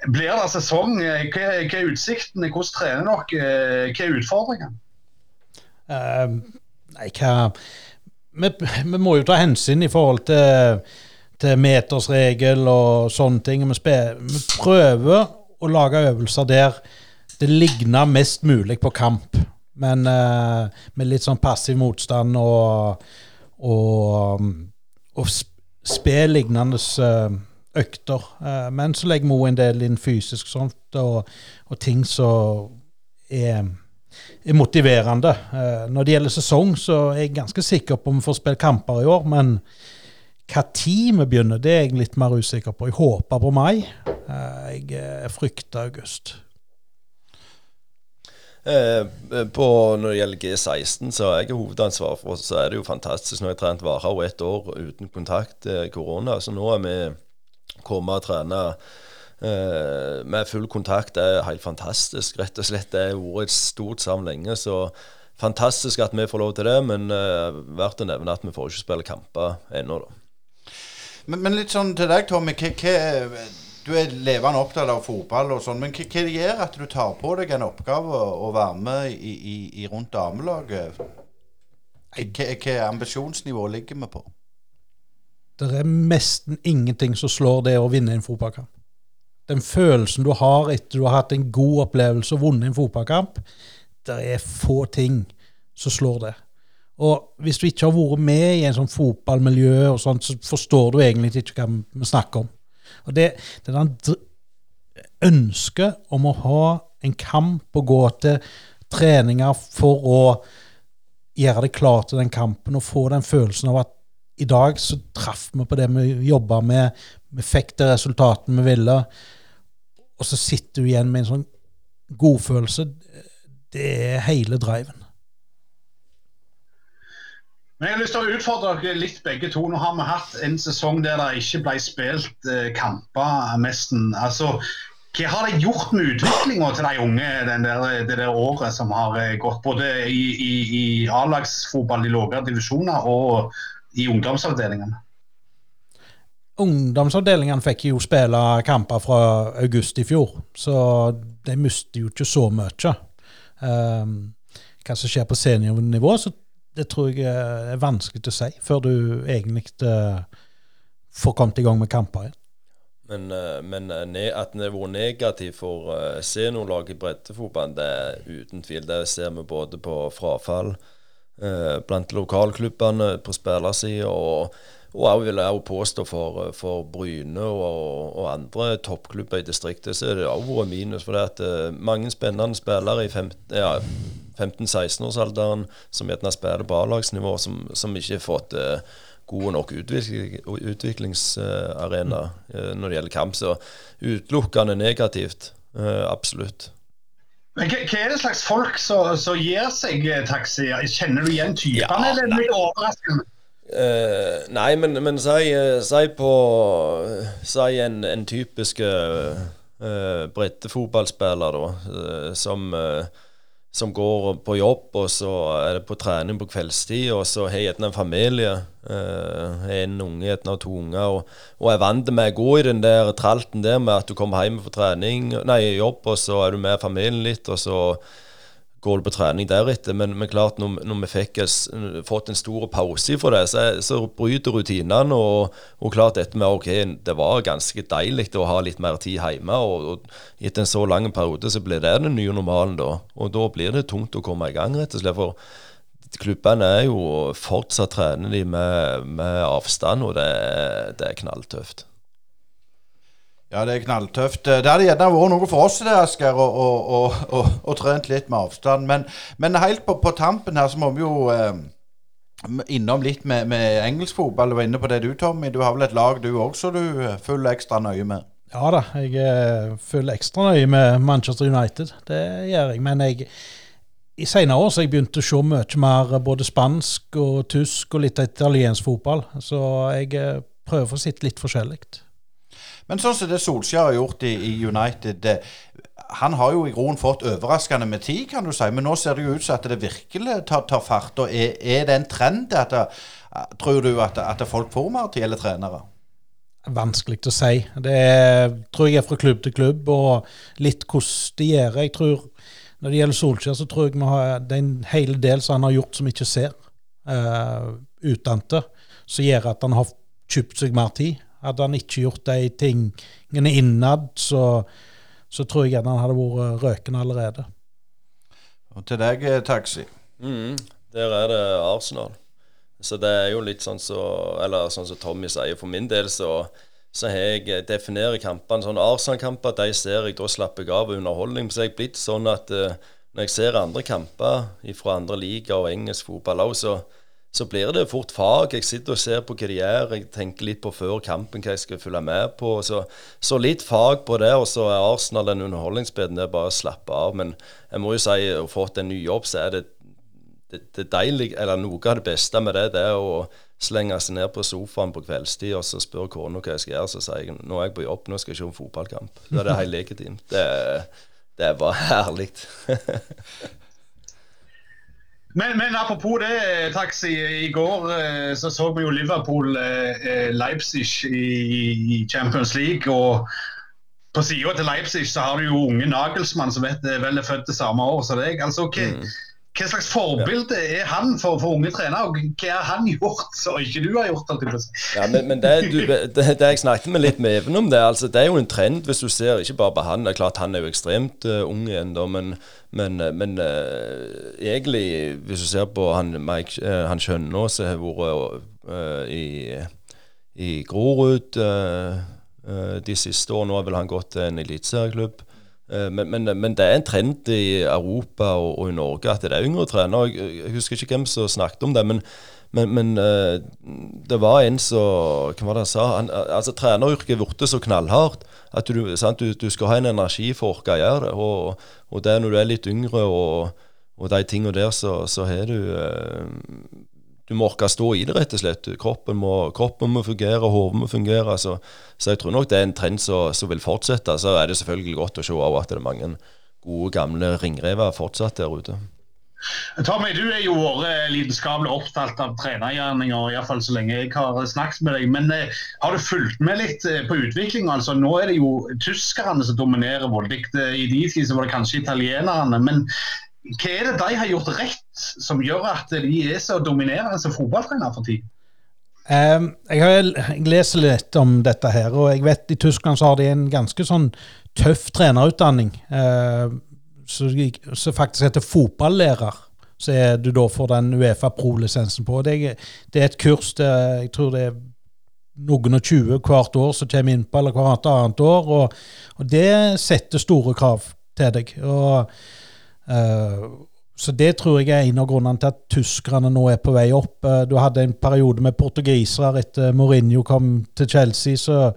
Blir det sesong? Hva, hva er utsiktene? Hvordan trener dere? Hva er utfordringene? Uh, nei, hva vi, vi, må jo ta hensyn i forhold til, til metersregel og sånne ting. Vi, vi prøver å lage øvelser der det ligner mest mulig på kamp. Men uh, med litt sånn passiv motstand og, og, og spill lignende uh, økter. Uh, men så legger vi en del inn fysisk sånt, og, og ting som er, er, motiverende. når det gjelder sesong, så er jeg ganske sikker på om vi får spille kamper i år. Men hva tid vi begynner, det er jeg litt mer usikker på. Jeg håper på mai. jeg frykter august. Eh, på, når det gjelder G16, så er jeg hovedansvar for så er det jo fantastisk. Nå har jeg trent Varhaug ett år uten kontakt eh, korona, så nå er vi kommet og trene eh, med full kontakt. Er helt fantastisk, rett og slett. Det har vært et stort savn lenge. så Fantastisk at vi får lov til det, men uh, verdt å nevne at vi får ikke spille kamper ennå. Men, men, litt sånn til deg, Tommy. Du er levende opptatt av fotball og sånn, men hva, gjør at du tar på deg en oppgave å være med i, i, i rundt damelaget? Hva ambisjonsnivå ligger vi på? Det er nesten ingenting som slår det å vinne en fotballkamp. Den følelsen du har etter du har hatt en god opplevelse og vunnet en fotballkamp, det er få ting som slår det. Og hvis du ikke har vært med i en sånn fotballmiljø, og sånt, så forstår du egentlig ikke hva vi snakker om. Og det, det er ønsket om å ha en kamp og gå til treninger for å gjøre det klart til den kampen og få den følelsen av at i dag så traff vi på det vi jobba med, vi fikk det resultatet vi ville, og så sitter du igjen med en sånn godfølelse. Det er hele driven. Men Jeg har lyst til å utfordre dere litt begge to. Nå har vi hatt en sesong der det ikke ble spilt eh, kamper nesten. Altså, hva har det gjort med utviklinga til de unge der, det der året som har eh, gått? Både i, i, i A-lagsfotball i lavere divisjoner og i ungdomsavdelingene? Ungdomsavdelingene fikk jo spille kamper fra august i fjor, så de mister jo ikke så mye. Um, hva som skjer på seniornivå, så det tror jeg er vanskelig å si før du egentlig uh, får kommet i gang med kamper igjen. Men, uh, men at det har vært negativt for uh, seniorlag i breddefotballen, det er uten tvil. Det ser vi både på frafall blant lokalklubbene på spillersida og jeg vil jeg påstå for, for Bryne og, og, andre toppklubber i distriktet, så er det òg vært minus. For det at mange spennende spillere i 15, ja, 15-16-årsalderen som gjerne spiller på A-lagsnivå, som, som, ikke har fått uh, gode nok utvikling, utviklingsarena uh, når det gjelder kamp. Så utelukkende negativt. Eh, absolutt. Men hva, er det slags folk som gir seg eh, taxier? Kjenner du igjen typene, ja, eller er det litt overraskende? Uh, nei, men, men si, si, på Si en, en typisk uh, breddefotballspiller, da, uh, som uh, som går på jobb, og så er det på trening på kveldstid, og så har jeg gjerne en familie. Uh, en unge, gjerne to unger, og, og er vant med å gå i den der tralten der med at du kommer hjem fra trening, nei, jobb, og så er du med familien litt, og så går du på trening deretter. Men, men klart, når, når vi fikk fått en stor pause fra det, så, så bryter rutinene. Og, og, klart dette med ok, det var ganske deilig å ha litt mer tid hjemme. Og, og etter en så lang periode så blir det den nye normalen da. Og da blir det tungt å komme i gang, rett og slett. For klubbene er jo fortsatt trener de med, med avstand, og det, det er knalltøft. Ja, det er knalltøft. Det hadde gjerne vært noe for oss det, Asker, å trent litt med avstand. Men, men helt på, på, tampen her så må vi jo eh, innom litt med, med engelsk fotball. Du var inne på det du, Tommy. Du har vel et lag du også du følger ekstra nøye med? Ja da, jeg eh, følger ekstra nøye med Manchester United. Det gjør jeg. Men jeg, i senere år så jeg begynt å se mye mer både spansk og tysk og litt italiensk fotball. Så jeg eh, prøver å sitte litt forskjellig. Men sånn som det Solskjær har gjort i, i United han har jo i groen fått overraskende med tid, kan du si. Men nå ser det jo ut som at det virkelig tar, tar fart. og Er, er det en trend? At det, tror du at, at folk får mer tid, eller trenere? Vanskelig å si. Det tror jeg er fra klubb til klubb, og litt hvordan de gjør. Jeg Når det gjelder Solskjær, så tror jeg vi har, det er en hel del som han har gjort som vi ikke ser uh, utenfor, som gjør at han har kjøpt seg mer tid. Hadde han ikke gjort de tingene innad, så, så tror jeg han hadde vært røkende allerede. Og til deg, eh, Taxi. Mm, der er det Arsenal. Så det er jo litt sånn så Eller sånn som Tommy sier. For min del så, så har jeg eh, definerer kampene sånn Arsenal-kamper. De ser jeg, da slapper jeg av og underholdning. Så jeg er blitt sånn at uh, når jeg ser andre kamper fra andre ligaer og engelsk fotball òg, så, så blir det fort fag. Jeg sitter og ser på hva de gjør. Jeg tenker litt på før kampen hva jeg skal følge med på. Så, så litt fag på det, og så er Arsenal den underholdningsbiten. Det er bare å slappe av. Men jeg må jo si, å fått en ny jobb, så er det det, det deilig, eller Noe av det beste med det, det er å slenge seg ned på sofaen på kveldstid og så spør kona hva jeg skal gjøre. Så sier jeg nå er jeg på jobb, nå skal jeg se en fotballkamp. Da er det helt legitimt. Det, det bare herlig. men, men, apropos det, Taxi. I går eh, så så vi jo Liverpool-Leipzig eh, i, Champions League. og på sida til Leipzig så har du jo unge Nagelsmann som vet, vel er født det samme år som deg. altså, okay. Mm. Hva slags forbilde er han for, for unge trenere, og hva har han gjort som ikke du har gjort? Ja, men, men det, du, det, det, jeg snakket med litt med Even om, det altså, det er jo en trend hvis du ser ikke bare på han. det er klart Han er jo ekstremt uh, ung igjen, men, men, uh, men uh, egentlig, hvis du ser på han, Mike, uh, han Skjønnås som har vært i, i Grorud de siste årene, nå har vel han gått til en eliteserieklubb. Eh, men, men, men, det er en trend i Europa og, og, i Norge at det er yngre trenere. Jeg, husker ikke hvem som snakket om det, men, men uh, det var en som Hva var det han sa? Altså, Treneryrket er blitt så knallhardt at du, sant, du, du, skal ha en energi for å orke å gjøre det. Og, og det når du er litt yngre og, og de tingene der, så, så har du uh, du må orke å stå i det, rett og slett. Kroppen må, kroppen må fungere, hodet må fungere. Så, så, jeg tror nok det er en trend som vil fortsette. Så er det selvfølgelig godt å se at det er mange gode, gamle ringrever fortsatt der ute. Tommy, du er jo vært lidenskapelig opptatt av trenergjerninger, iallfall så lenge jeg har snakket med deg. Men eh, har du fulgt med litt eh, på utviklingen? Altså, nå er det jo tyskerne som dominerer voldelig. Eh, I de tid var det kanskje italienerne. Men hva er det de har gjort rett som gjør at de er så dominerende som fotballtrener for tiden? Um, jeg har jeg leser litt om dette her, og jeg vet i Tyskland så har de en ganske sånn tøff trenerutdanning. Uh, som faktisk heter fotballærer. Så er du da får den Uefa Pro-lisensen på. Det er, det er, et kurs der jeg tror det er noen og tjue hvert år som kommer inn på, eller hvert annet år. Og, og det setter store krav til deg. Og så det tror jeg er en av grunnene til at tyskerne nå er på vei opp. Eh, du hadde en periode med portugisere etter Mourinho kom til Chelsea. så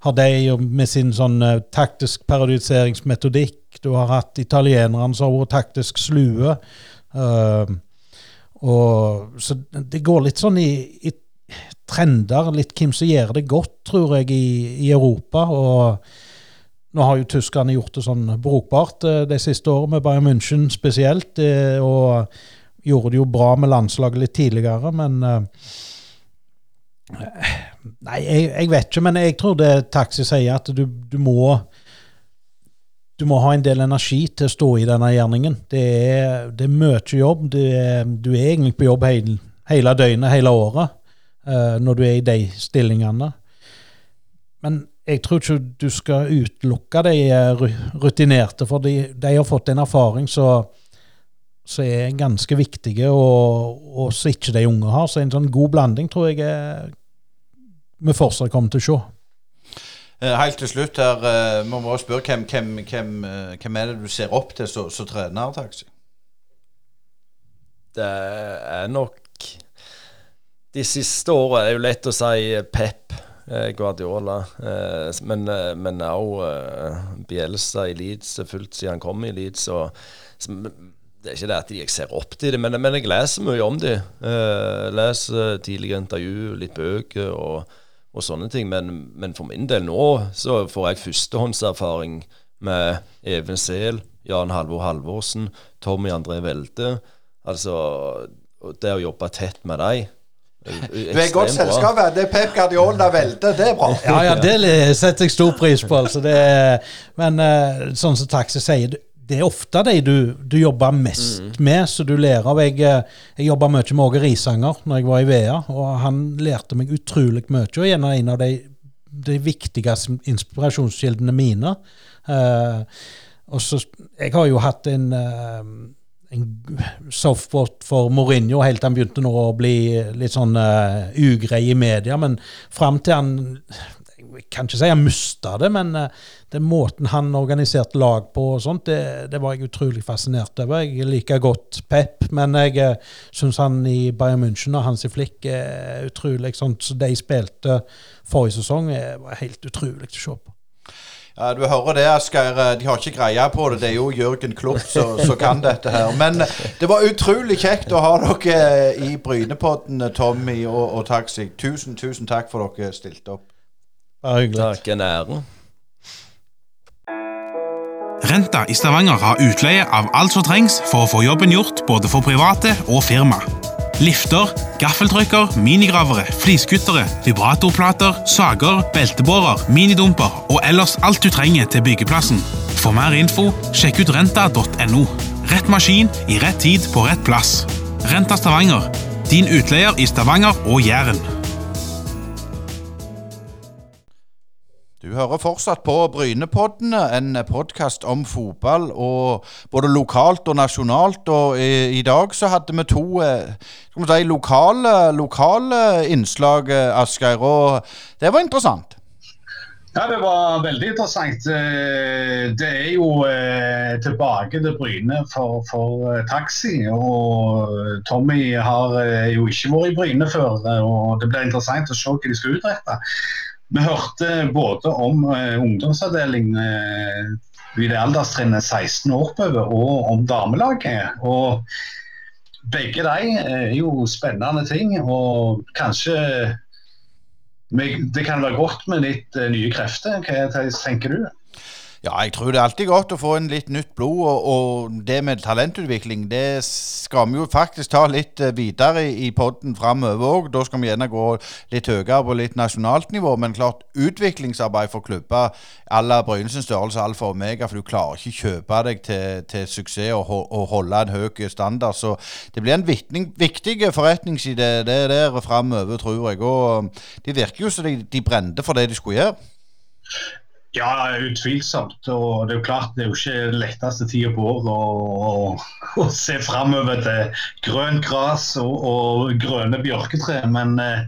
har de med sin sånn uh, taktisk periodiseringsmetodikk. Du har hatt italienerne som har vært taktisk slue. Og, så det går litt sånn i, i, trender, litt hvem som gjør det godt, tror jeg, i, i Europa. og nå har jo tyskerne gjort det sånn brukbart eh, de siste årene, med Bayern München spesielt. Eh, og gjorde det jo bra med landslaget litt tidligere, men eh, Nei, jeg, jeg vet ikke, men jeg tror det Taxi sier, at du, du, må du må ha en del energi til å stå i denne gjerningen. Det er, det er mye jobb. Er, du er egentlig på jobb hele, hele døgnet, hele året, når du er i de stillingene. Men jeg tror ikke du skal utelukke de eh, rutinerte, for de, de har fått en erfaring som er ganske viktige, og, og som ikke de unge har. Så en sånn god blanding tror jeg er, vi fortsatt kommer til å se. Eh, helt til slutt her, eh, må vi spørre hvem, hvem, hvem, hvem, er det du ser opp til som trener, Taxi? Det er nok De siste årene er jo lett å si Pep. Eh, Guardiola. Eh, men, eh, men også Bielsa i Leeds, fullt siden han kom i Leeds. Og, det er ikke det at jeg ser opp til det, men, men jeg leser mye om dem. Leser tidligere intervju, litt bøker og, og sånne ting. Men, men, for min del nå så får jeg førstehåndserfaring med Even Sehl, Jan Halvor Halvorsen, Tommy André Welde. Altså, det å jobbe tett med dem Du er i godt selskap. Det er Pep Guardiola velter, Det er bra. Ja, ja, det setter jeg stor pris på. Altså. Det er, men eh, sånn som Taxi sier, det er ofte de du, du jobber mest Mm. med, så du lærer av. Jeg, eh, jeg jobba mye med Åge Risanger når jeg var i VEA, og han lærte meg utrolig mye. Og gjerne en av de, de viktigste inspirasjonskildene mine. Uh, og så, Jeg har jo hatt en eh, en softbot for Mourinho helt til han begynte nå å bli litt sånn uh, ugrei i media. Men fram til han Jeg kan ikke si han mista det, men uh, den måten han organiserte lag på, og sånt, det, det var jeg utrolig fascinert over. Jeg liker godt Pep, men jeg uh, syns han i Bayern München og Hansi Flick er utrolig sånn som de spilte forrige sesong, var helt utrolig å se på. Ja, Du hører det, Asgeir. De har ikke greie på det. Det er jo Jørgen Klopp som kan dette her. Men det var utrolig kjekt å ha dere i Brynepodden, Tommy og, og Taxi. Tusen, tusen takk for dere stilte opp. Bare hyggelig. Takk, en ære. Renta i Stavanger har utleie av alt som trengs for å få jobben gjort både for private og firma. Lifter, gaffeltrykker, minigravere, fliskuttere, vibratorplater, sager, beltebårer, minidumper og ellers alt du trenger til byggeplassen. For mer info, sjekk ut renta.no. Rett maskin i rett tid på rett plass. Renta Stavanger, din utleier i Stavanger og Jæren. Du hører fortsatt på Brynepoddene, en podkast om fotball, og både lokalt og nasjonalt. Og i, i dag så hadde vi to eh, skal vi si, lokale, lokale innslag, eh, Asgeir, og det var interessant. Ja, det var veldig interessant. Eh, Det er jo tilbake til Bryne for, for taxi. Og Tommy har jo ikke vært i Bryne før, og det blir interessant å se hva de skal utrette. Vi hørte både om ungdomsavdelingen ungdomsavdeling eh, i det alderstrinnet 16 år oppover, og om damelaget. Og begge de er jo spennende ting, og kanskje det kan være godt med litt eh, nye krefter. Hva tenker du? Ja, jeg tror det er alltid godt å få en litt nytt blod, og, og det med talentutvikling, det skal vi jo faktisk ta litt eh, videre i, podden framover òg. Da skal vi gjerne gå litt høyere på litt nasjonalt nivå, men klart utviklingsarbeid for klubber à la Brynesens størrelse alfa og omega, for du klarer ikke kjøpe deg til, til suksess og, og holde en høy standard. Så det blir en viktig, viktig forretningside det der framover, tror jeg. Og de virker jo som de, de brente for det de skulle gjøre. Ja, utvilsomt. Og det er jo klart det er jo ikke letteste tida på året å, se framover til grønt gras og, og grønne bjørketre. Men eh,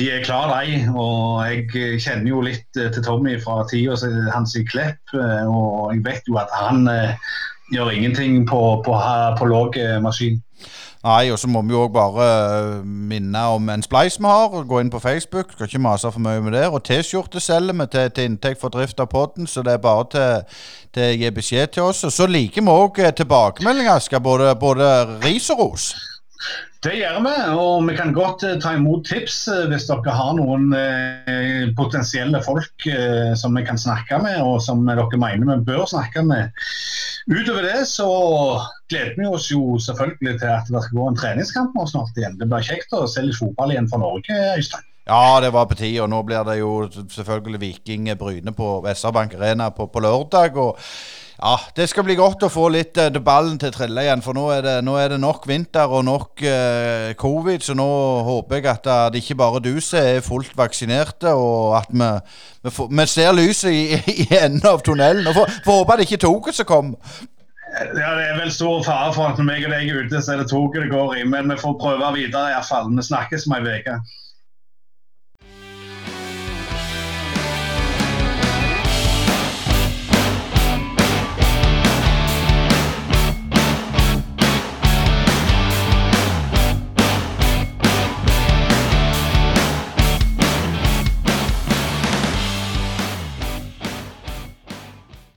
de er klare, de. Og jeg kjenner jo litt eh, til Tommy fra tida hans i Klepp. eh, Og jeg vet jo at han eh, gjør ingenting på, på, på låg eh, maskin. Nei, og så må vi jo òg bare øh, minne om en spleis vi har. Gå inn på Facebook, skal ikke mase for mye med det. Og T-skjorte selger vi til, til inntekt for drift av podden, så det er bare til, til å gi beskjed til oss. Og så liker vi òg tilbakemeldinger, Asker. Både, både ris og ros. Det gjør vi, og vi kan godt eh, ta imot tips eh, hvis dere har noen eh, potensielle folk som vi kan snakke med, og som dere mener vi bør snakke med. Utover det så gleder vi oss jo selvfølgelig til at det skal gå en treningskamp nå snart igjen. Det blir kjekt å se litt fotball igjen for Norge, Øystein. Ja, det var på tide, og nå blir det jo selvfølgelig Viking Bryne på SR-Bank Arena på, på lørdag. og ja, Det skal bli godt å få litt uh, ballen til trille igjen, for nå er det, nå er det nok vinter og nok uh, covid. Så nå håper jeg at eh, det ikke bare du som er fullt vaksinerte, og at vi, vi, får, vi ser lyset i, i enden av tunnelen. Og får får håpe det ikke er toget som kommer. Ja, Det er vel stor fare for at når meg og deg er ute, så er det toget det går i. Men vi får prøve videre iallfall. Vi snakkes om ei uke.